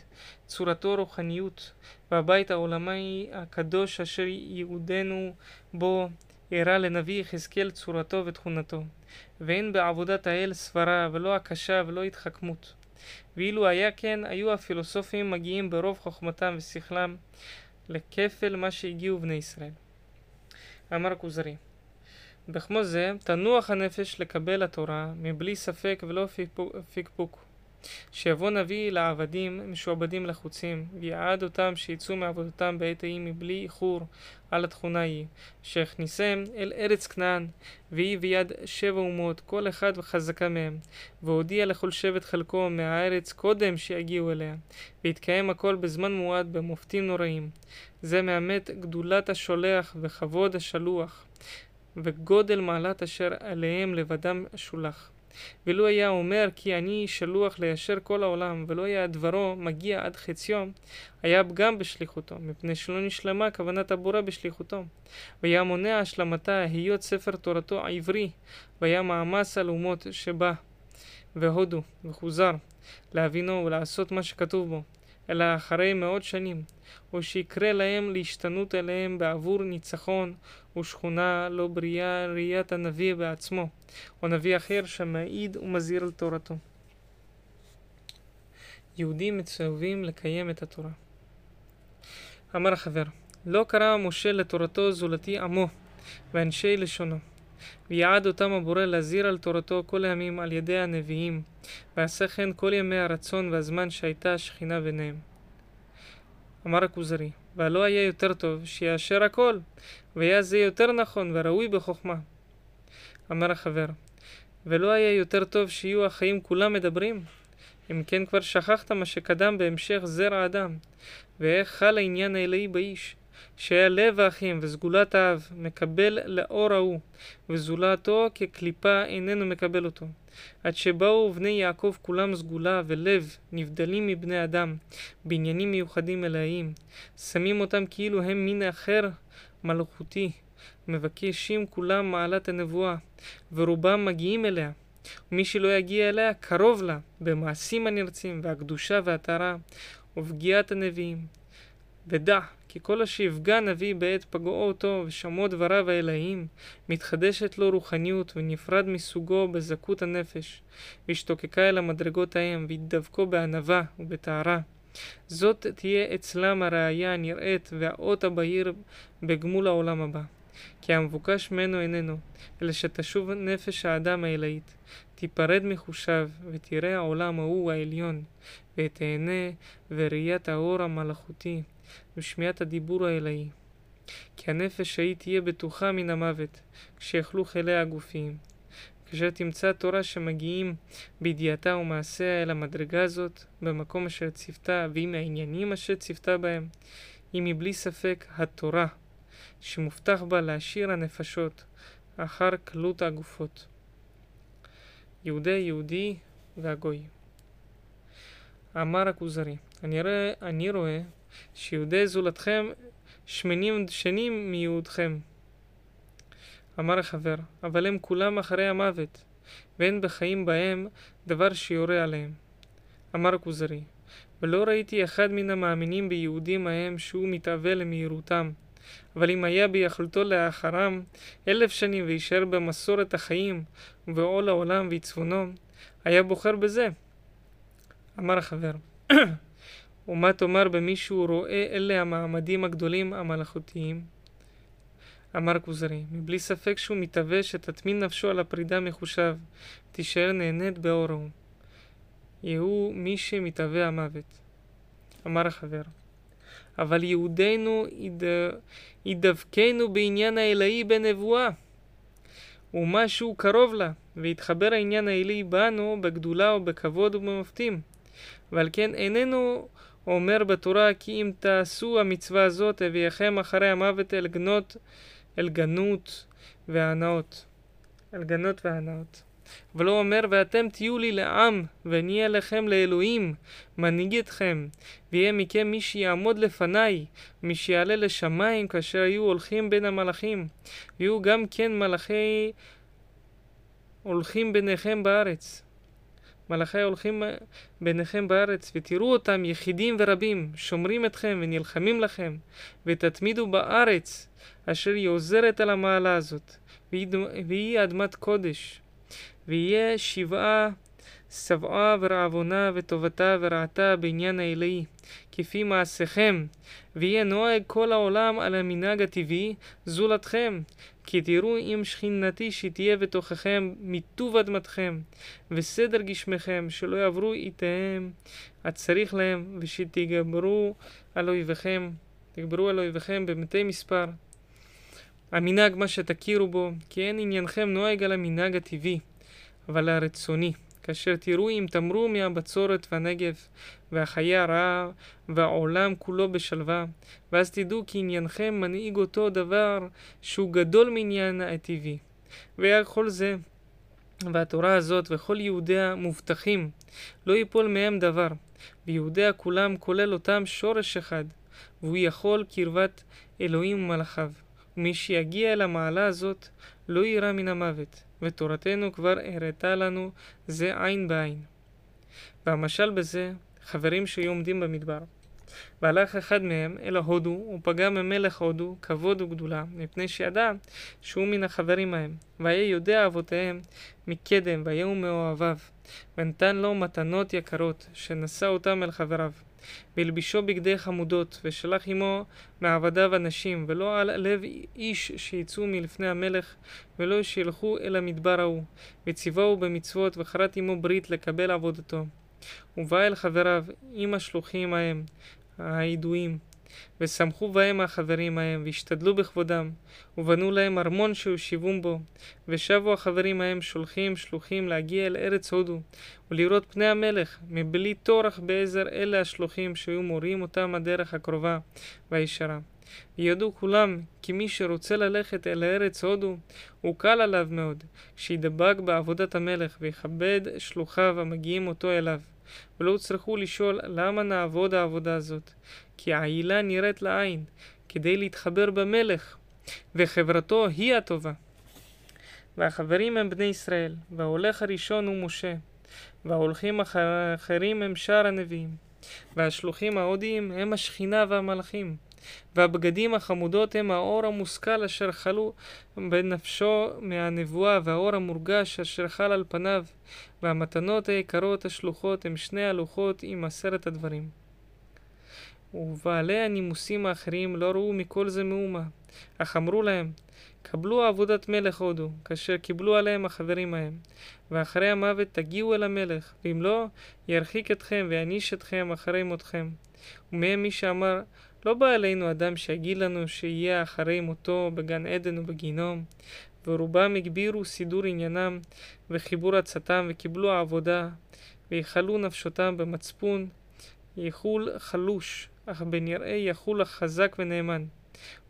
צורתו רוחניות, והבית העולמי הקדוש אשר ייעודנו בו הראה לנביא יחזקאל צורתו ותכונתו. ואין בעבודת האל סברה ולא הקשה ולא התחכמות. ואילו היה כן, היו הפילוסופים מגיעים ברוב חוכמתם ושכלם לכפל מה שהגיעו בני ישראל. אמר כוזרי בכמו זה תנוח הנפש לקבל התורה מבלי ספק ולא פקפוק. שיבוא נביא לעבדים משועבדים לחוצים, ויעד אותם שיצאו מעבודתם בעת ההיא מבלי איחור על התכונה היא, שהכניסם אל ארץ כנען, והיא ביד שבע אומות, כל אחד וחזקה מהם, והודיע לכל שבט חלקו מהארץ קודם שיגיעו אליה, והתקיים הכל בזמן מועד במופתים נוראים. זה מאמת גדולת השולח וכבוד השלוח. וגודל מעלת אשר עליהם לבדם שולח. ולו היה אומר כי אני שלוח ליישר כל העולם, ולא היה דברו מגיע עד חציו, היה פגם בשליחותו, מפני שלא נשלמה כוונת הבורא בשליחותו. והיה מונע השלמתה היות ספר תורתו העברי, והיה מאמץ על אומות שבא, והודו, וחוזר, להבינו ולעשות מה שכתוב בו, אלא אחרי מאות שנים, או שיקרה להם להשתנות אליהם בעבור ניצחון ושכונה לא בריאה ראיית הנביא בעצמו, או נביא אחר שמעיד ומזהיר על תורתו. יהודים מצווים לקיים את התורה. אמר החבר, לא קרא משה לתורתו זולתי עמו ואנשי לשונו. ויעד אותם הבורא להזהיר על תורתו כל הימים על ידי הנביאים, ועשה כן כל ימי הרצון והזמן שהייתה השכינה ביניהם. אמר הכוזרי, והלא היה יותר טוב שיאשר הכל, והיה זה יותר נכון וראוי בחוכמה. אמר החבר, ולא היה יותר טוב שיהיו החיים כולם מדברים? אם כן כבר שכחת מה שקדם בהמשך זרע אדם, ואיך חל העניין האלוהי באיש, שהיה לב האחים וסגולת האב מקבל לאור ההוא, וזולתו כקליפה איננו מקבל אותו. עד שבאו בני יעקב כולם סגולה ולב נבדלים מבני אדם, בעניינים מיוחדים אלוהיים, שמים אותם כאילו הם מין אחר מלכותי, מבקשים כולם מעלת הנבואה, ורובם מגיעים אליה. ומי שלא יגיע אליה, קרוב לה, במעשים הנרצים, והקדושה והטהרה, ופגיעת הנביאים. ודע כי כל השיפגע נביא בעת פגעו אותו ושמעו דבריו האלוהים, מתחדשת לו רוחניות ונפרד מסוגו בזכות הנפש, והשתוקקה אל המדרגות ההם, והתדבקו בענווה ובטהרה. זאת תהיה אצלם הראייה הנראית והאות הבהיר בגמול העולם הבא. כי המבוקש ממנו איננו, אלא שתשוב נפש האדם האלוהית, תיפרד מחושיו, ותראה העולם ההוא העליון, ותהנה וראיית האור המלאכותי, ושמיעת הדיבור האלוהי. כי הנפש ההיא תהיה בטוחה מן המוות, כשיאכלו חילי הגופים. כאשר תמצא תורה שמגיעים בידיעתה ומעשיה אל המדרגה הזאת, במקום אשר ציוותה, ועם העניינים אשר ציוותה בהם, היא מבלי ספק התורה, שמובטח בה להשאיר הנפשות אחר קלות הגופות. יהודי יהודי והגוי. אמר הכוזרי, אני, רואה, אני רואה שיהודי זולתכם שמנים דשנים מיהודכם. אמר החבר, אבל הם כולם אחרי המוות, ואין בחיים בהם דבר שיורה עליהם. אמר הכוזרי, ולא ראיתי אחד מן המאמינים ביהודים ההם שהוא מתאווה למהירותם. אבל אם היה ביכולתו לאחרם אלף שנים ויישאר במסורת החיים ובעול העולם ועיצבונו, היה בוחר בזה. אמר החבר, ומה תאמר במי שהוא רואה אלה המעמדים הגדולים המלאכותיים? אמר כוזרי, מבלי ספק שהוא מתהווה שתטמין נפשו על הפרידה מחושיו, תישאר נהנית באור ההוא. יהוא מי שמתהווה המוות. אמר החבר, אבל יהודינו ידבקנו בעניין האלוהי בנבואה, ומשהו קרוב לה, ויתחבר העניין האלוהי בנו בגדולה ובכבוד ובמופתים. ועל כן איננו אומר בתורה כי אם תעשו המצווה הזאת אביאכם אחרי המוות אל גנות, אל גנות והנאות. אל גנות והנאות. אבל הוא אומר, ואתם תהיו לי לעם, ואני לכם לאלוהים, מנהיג אתכם, ויהיה מכם מי שיעמוד לפניי, מי שיעלה לשמיים כאשר היו הולכים בין המלאכים, ויהיו גם כן מלאכי הולכים ביניכם בארץ. מלאכי הולכים ביניכם בארץ, ותראו אותם יחידים ורבים, שומרים אתכם ונלחמים לכם, ותתמידו בארץ, אשר היא עוזרת על המעלה הזאת, והיא אדמת קודש. ויהיה שבעה שבעה ורעבונה וטובתה ורעתה בעניין האלוהי, כפי מעשיכם, ויהיה נוהג כל העולם על המנהג הטבעי זולתכם, כי תראו אם שכינתי שתהיה בתוככם מטוב אדמתכם, וסדר גשמכם, שלא יעברו איתיהם הצריך להם, ושתגברו על אויביכם, תגברו על אויביכם במתי מספר. המנהג מה שתכירו בו, כי אין עניינכם נוהג על המנהג הטבעי. אבל הרצוני, כאשר תראו אם תמרו מהבצורת והנגב, והחיי הרעה, והעולם כולו בשלווה, ואז תדעו כי עניינכם מנהיג אותו דבר שהוא גדול מעניין הטבעי. והיה כל זה, והתורה הזאת וכל יהודיה מובטחים, לא ייפול מהם דבר, ויהודיה כולם כולל אותם שורש אחד, והוא יכול קרבת אלוהים ומלאכיו. ומי שיגיע אל המעלה הזאת לא יירא מן המוות. ותורתנו כבר הראתה לנו זה עין בעין. והמשל בזה, חברים שהיו עומדים במדבר. והלך אחד מהם אל ההודו, ופגע ממלך הודו כבוד וגדולה, מפני שידע שהוא מן החברים ההם. והיה יודע אבותיהם מקדם, ויהיו מאוהביו, ונתן לו מתנות יקרות, שנשא אותם אל חבריו. והלבישו בגדי חמודות, ושלח עמו מעבדיו אנשים, ולא על לב איש שיצאו מלפני המלך, ולא שילכו אל המדבר ההוא. וציווהו במצוות, וכרת עמו ברית לקבל עבודתו. ובא אל חבריו עם השלוחים ההם, הידועים, ושמחו בהם החברים ההם, והשתדלו בכבודם, ובנו להם ארמון שהושיבום בו, ושבו החברים ההם שולחים שלוחים להגיע אל ארץ הודו, ולראות פני המלך, מבלי טורח בעזר אלה השלוחים שהיו מורים אותם הדרך הקרובה והישרה. וידעו כולם כי מי שרוצה ללכת אל ארץ הודו, הוא קל עליו מאוד, כשידבק בעבודת המלך ויכבד שלוחיו המגיעים אותו אליו. ולא יצטרכו לשאול למה נעבוד העבודה הזאת, כי העילה נראית לעין, כדי להתחבר במלך, וחברתו היא הטובה. והחברים הם בני ישראל, וההולך הראשון הוא משה, וההולכים האחרים הם שאר הנביאים, והשלוחים ההודיים הם השכינה והמלאכים, והבגדים החמודות הם האור המושכל אשר חלו בנפשו מהנבואה, והאור המורגש אשר חל על פניו, והמתנות היקרות השלוחות הם שני הלוחות עם עשרת הדברים. ובעלי הנימוסים האחרים לא ראו מכל זה מאומה, אך אמרו להם, קבלו עבודת מלך הודו, כאשר קיבלו עליהם החברים ההם, ואחרי המוות תגיעו אל המלך, ואם לא, ירחיק אתכם ויעניש אתכם אחרי מותכם. ומהם מי שאמר, לא בא אלינו אדם שיגיד לנו שיהיה אחרי מותו בגן עדן ובגיהנום, ורובם הגבירו סידור עניינם וחיבור עצתם וקיבלו עבודה, ויכלו נפשותם במצפון, יחול חלוש, אך בנראה יחול החזק ונאמן.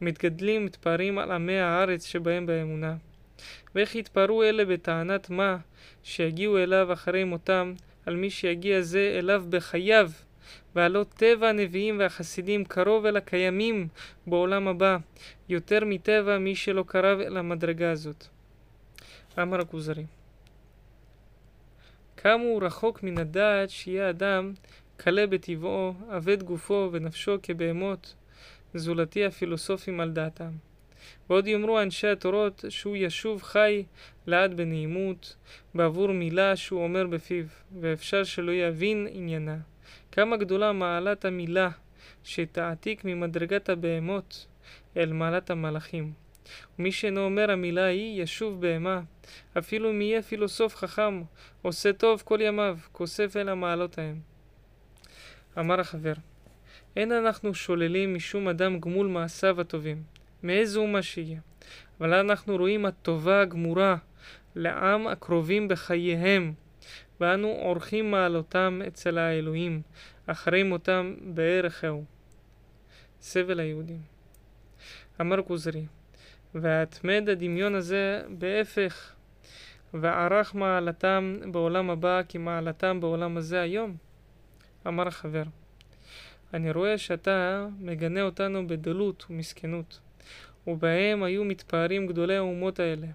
ומתגדלים מתפארים על עמי הארץ שבהם באמונה. ואיך יתפארו אלה בטענת מה שיגיעו אליו אחרי מותם, על מי שיגיע זה אליו בחייו, והלא טבע הנביאים והחסידים קרוב אל הקיימים בעולם הבא, יותר מטבע מי שלא קרב אל המדרגה הזאת. אמר הכוזרי. כמה הוא רחוק מן הדעת שיהיה אדם קלה בטבעו, אבד גופו ונפשו כבהמות, זולתי הפילוסופים על דעתם. ועוד יאמרו אנשי התורות שהוא ישוב חי לעד בנעימות, בעבור מילה שהוא אומר בפיו, ואפשר שלא יבין עניינה. כמה גדולה מעלת המילה שתעתיק ממדרגת הבהמות אל מעלת המלאכים. ומי שאינו אומר המילה היא ישוב בהמה, אפילו אם יהיה פילוסוף חכם, עושה טוב כל ימיו, כוסף אל המעלות ההם. אמר החבר, אין אנחנו שוללים משום אדם גמול מעשיו הטובים, מאיזו אומה שיהיה, אבל אנחנו רואים הטובה הגמורה לעם הקרובים בחייהם, ואנו עורכים מעלותם אצל האלוהים, אחרי מותם בערך ההוא. סבל היהודים. אמר כוזרי, והתמד הדמיון הזה בהפך, וערך מעלתם בעולם הבא כמעלתם בעולם הזה היום. אמר החבר, אני רואה שאתה מגנה אותנו בדלות ומסכנות, ובהם היו מתפארים גדולי האומות האלה,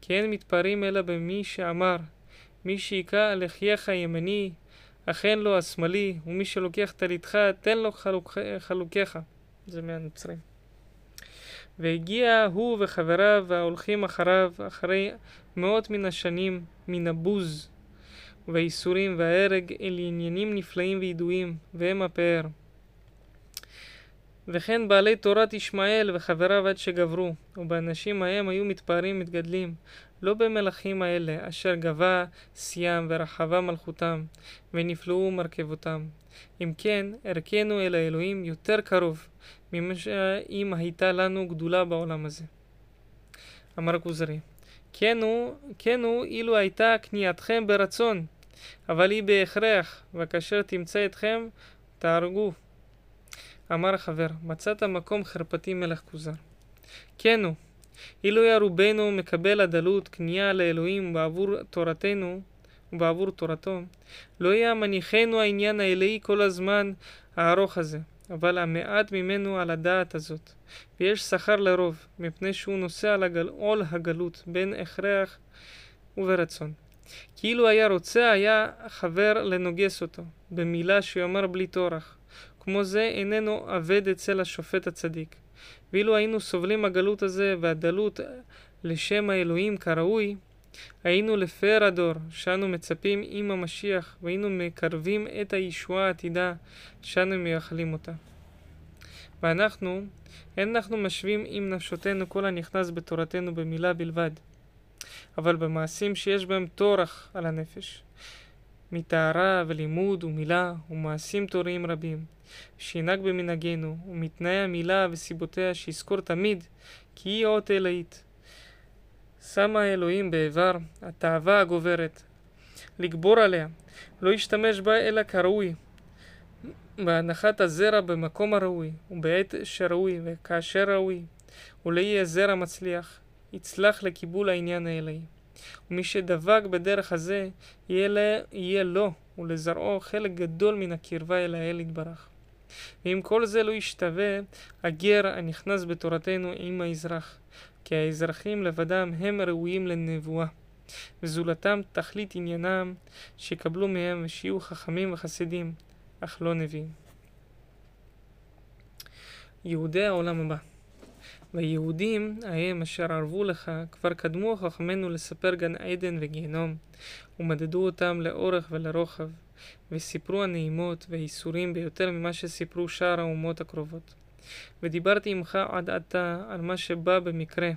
כי אין מתפארים אלא במי שאמר, מי שהיכה לחייך הימני, אכן לו השמאלי, ומי שלוקח טליתך, תן לו חלוק, חלוקיך. זה מהנוצרים. והגיע הוא וחבריו וההולכים אחריו, אחרי מאות מן השנים, מן הבוז והייסורים וההרג, אל עניינים נפלאים וידועים, והם הפאר. וכן בעלי תורת ישמעאל וחבריו עד שגברו, ובאנשים ההם היו מתפארים מתגדלים, לא במלכים האלה, אשר גבה שיאם ורחבה מלכותם, ונפלאו מרכבותם. אם כן, ערכנו אל האלוהים יותר קרוב, ממה שאם הייתה לנו גדולה בעולם הזה. אמר כוזרי, כן הוא, כן הוא אילו הייתה כניעתכם ברצון, אבל היא בהכרח, וכאשר תמצא אתכם, תהרגו. אמר החבר, מצאת מקום חרפתי מלך כוזר. כן הוא, אילו היה רובנו מקבל הדלות, כניעה לאלוהים בעבור תורתנו ובעבור תורתו, לא היה מניחנו העניין האלוהי כל הזמן הארוך הזה, אבל המעט ממנו על הדעת הזאת. ויש שכר לרוב, מפני שהוא נושא על הגל, עול הגלות, בין הכרח וברצון. כאילו היה רוצה, היה חבר לנוגס אותו, במילה שיאמר בלי טורח. כמו זה איננו אבד אצל השופט הצדיק. ואילו היינו סובלים הגלות הזה והדלות לשם האלוהים כראוי, היינו לפאר הדור, שאנו מצפים עם המשיח, והיינו מקרבים את הישועה העתידה, שאנו מייחלים אותה. ואנחנו, אין אנחנו משווים עם נפשותנו כל הנכנס בתורתנו במילה בלבד, אבל במעשים שיש בהם טורח על הנפש, מטהרה ולימוד ומילה ומעשים תוריים רבים, שינהג במנהגנו, ומתנאי המילה וסיבותיה שיזכור תמיד כי היא אות אלאית. שמה האלוהים באיבר התאווה הגוברת, לגבור עליה, לא ישתמש בה אלא כראוי, בהנחת הזרע במקום הראוי, ובעת שראוי וכאשר ראוי, ולא יהיה זרע מצליח, יצלח לקיבול העניין האלוהי. ומי שדבק בדרך הזה, יהיה, לה, יהיה לו ולזרעו חלק גדול מן הקרבה אל האל יתברך. ואם כל זה לא ישתווה, הגר הנכנס בתורתנו עם האזרח, כי האזרחים לבדם הם ראויים לנבואה. וזולתם תכלית עניינם, שיקבלו מהם ושיהיו חכמים וחסידים, אך לא נביאים. יהודי העולם הבא. והיהודים ההם אשר ערבו לך, כבר קדמו חכמינו לספר גן עדן וגיהנום, ומדדו אותם לאורך ולרוחב, וסיפרו הנעימות והייסורים ביותר ממה שסיפרו שאר האומות הקרובות. ודיברתי עמך עד עתה על מה שבא במקרה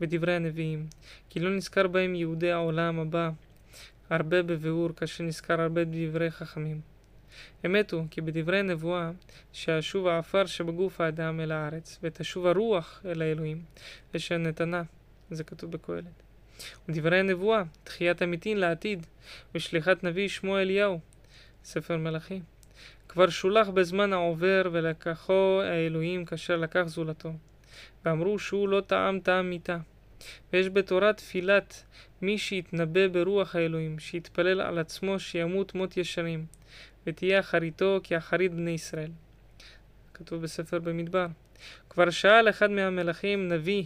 בדברי הנביאים, כי לא נזכר בהם יהודי העולם הבא הרבה בביאור, כאשר נזכר הרבה בדברי חכמים. אמת הוא כי בדברי נבואה שישוב העפר שבגוף האדם אל הארץ, ותשוב הרוח אל האלוהים, אשר נתנה, זה כתוב בקהלת. ודברי הנבואה, תחיית המתים לעתיד, ושליחת נביא שמו אליהו, ספר מלכים. כבר שולח בזמן העובר ולקחו האלוהים כאשר לקח זולתו. ואמרו שהוא לא טעם טעם מיתה. ויש בתורה תפילת מי שיתנבא ברוח האלוהים, שיתפלל על עצמו שימות מות ישרים, ותהיה אחריתו כאחרית בני ישראל. כתוב בספר במדבר. כבר שאל אחד מהמלכים נביא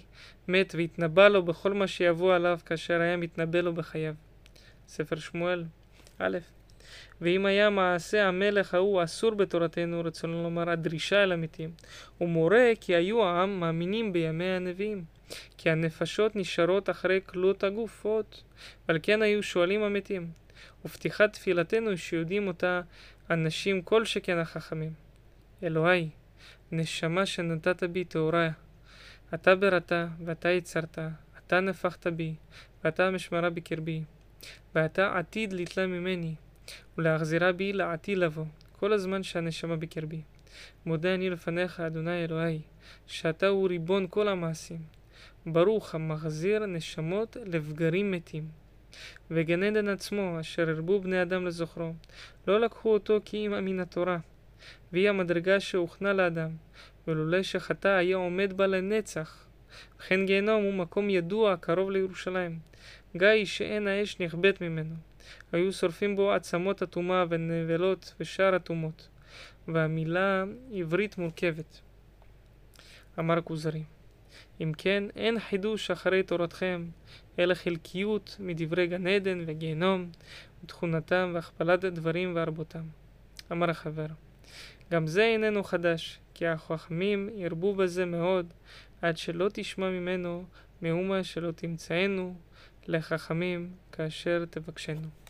מת והתנבא לו בכל מה שיבוא עליו כאשר היה מתנבא לו בחייו. ספר שמואל א' ואם היה מעשה המלך ההוא אסור בתורתנו, רצונו לומר הדרישה אל המתים, הוא מורה כי היו העם מאמינים בימי הנביאים, כי הנפשות נשארות אחרי כלות הגופות, ועל כן היו שואלים המתים. ופתיחת תפילתנו שיודעים אותה אנשים כל שכן החכמים. אלוהי, נשמה שנתת בי טהורה, אתה בראתה ואתה יצרת, אתה נפחת בי, ואתה משמרה בקרבי, ואתה עתיד לתלה ממני, ולהחזירה בי לעתיד לבוא, כל הזמן שהנשמה בקרבי. מודה אני לפניך, אדוני אלוהי, שאתה הוא ריבון כל המעשים. ברוך המחזיר נשמות לבגרים מתים. וגן עדן עצמו, אשר הרבו בני אדם לזוכרו, לא לקחו אותו כי אם מן התורה, והיא המדרגה שהוכנה לאדם, ולולא שחטא היה עומד בה לנצח. וכן גיהנום הוא מקום ידוע קרוב לירושלים, גיא שאין האש נכבדת ממנו. היו שורפים בו עצמות הטומאה ונבלות ושאר הטומאות, והמילה עברית מורכבת. אמר כוזרי. אם כן, אין חידוש אחרי תורתכם, אלא חלקיות מדברי גן עדן וגיהנום, ותכונתם והכפלת הדברים והרבותם. אמר החבר. גם זה איננו חדש, כי החכמים ירבו בזה מאוד, עד שלא תשמע ממנו מאומה שלא תמצאנו לחכמים כאשר תבקשנו.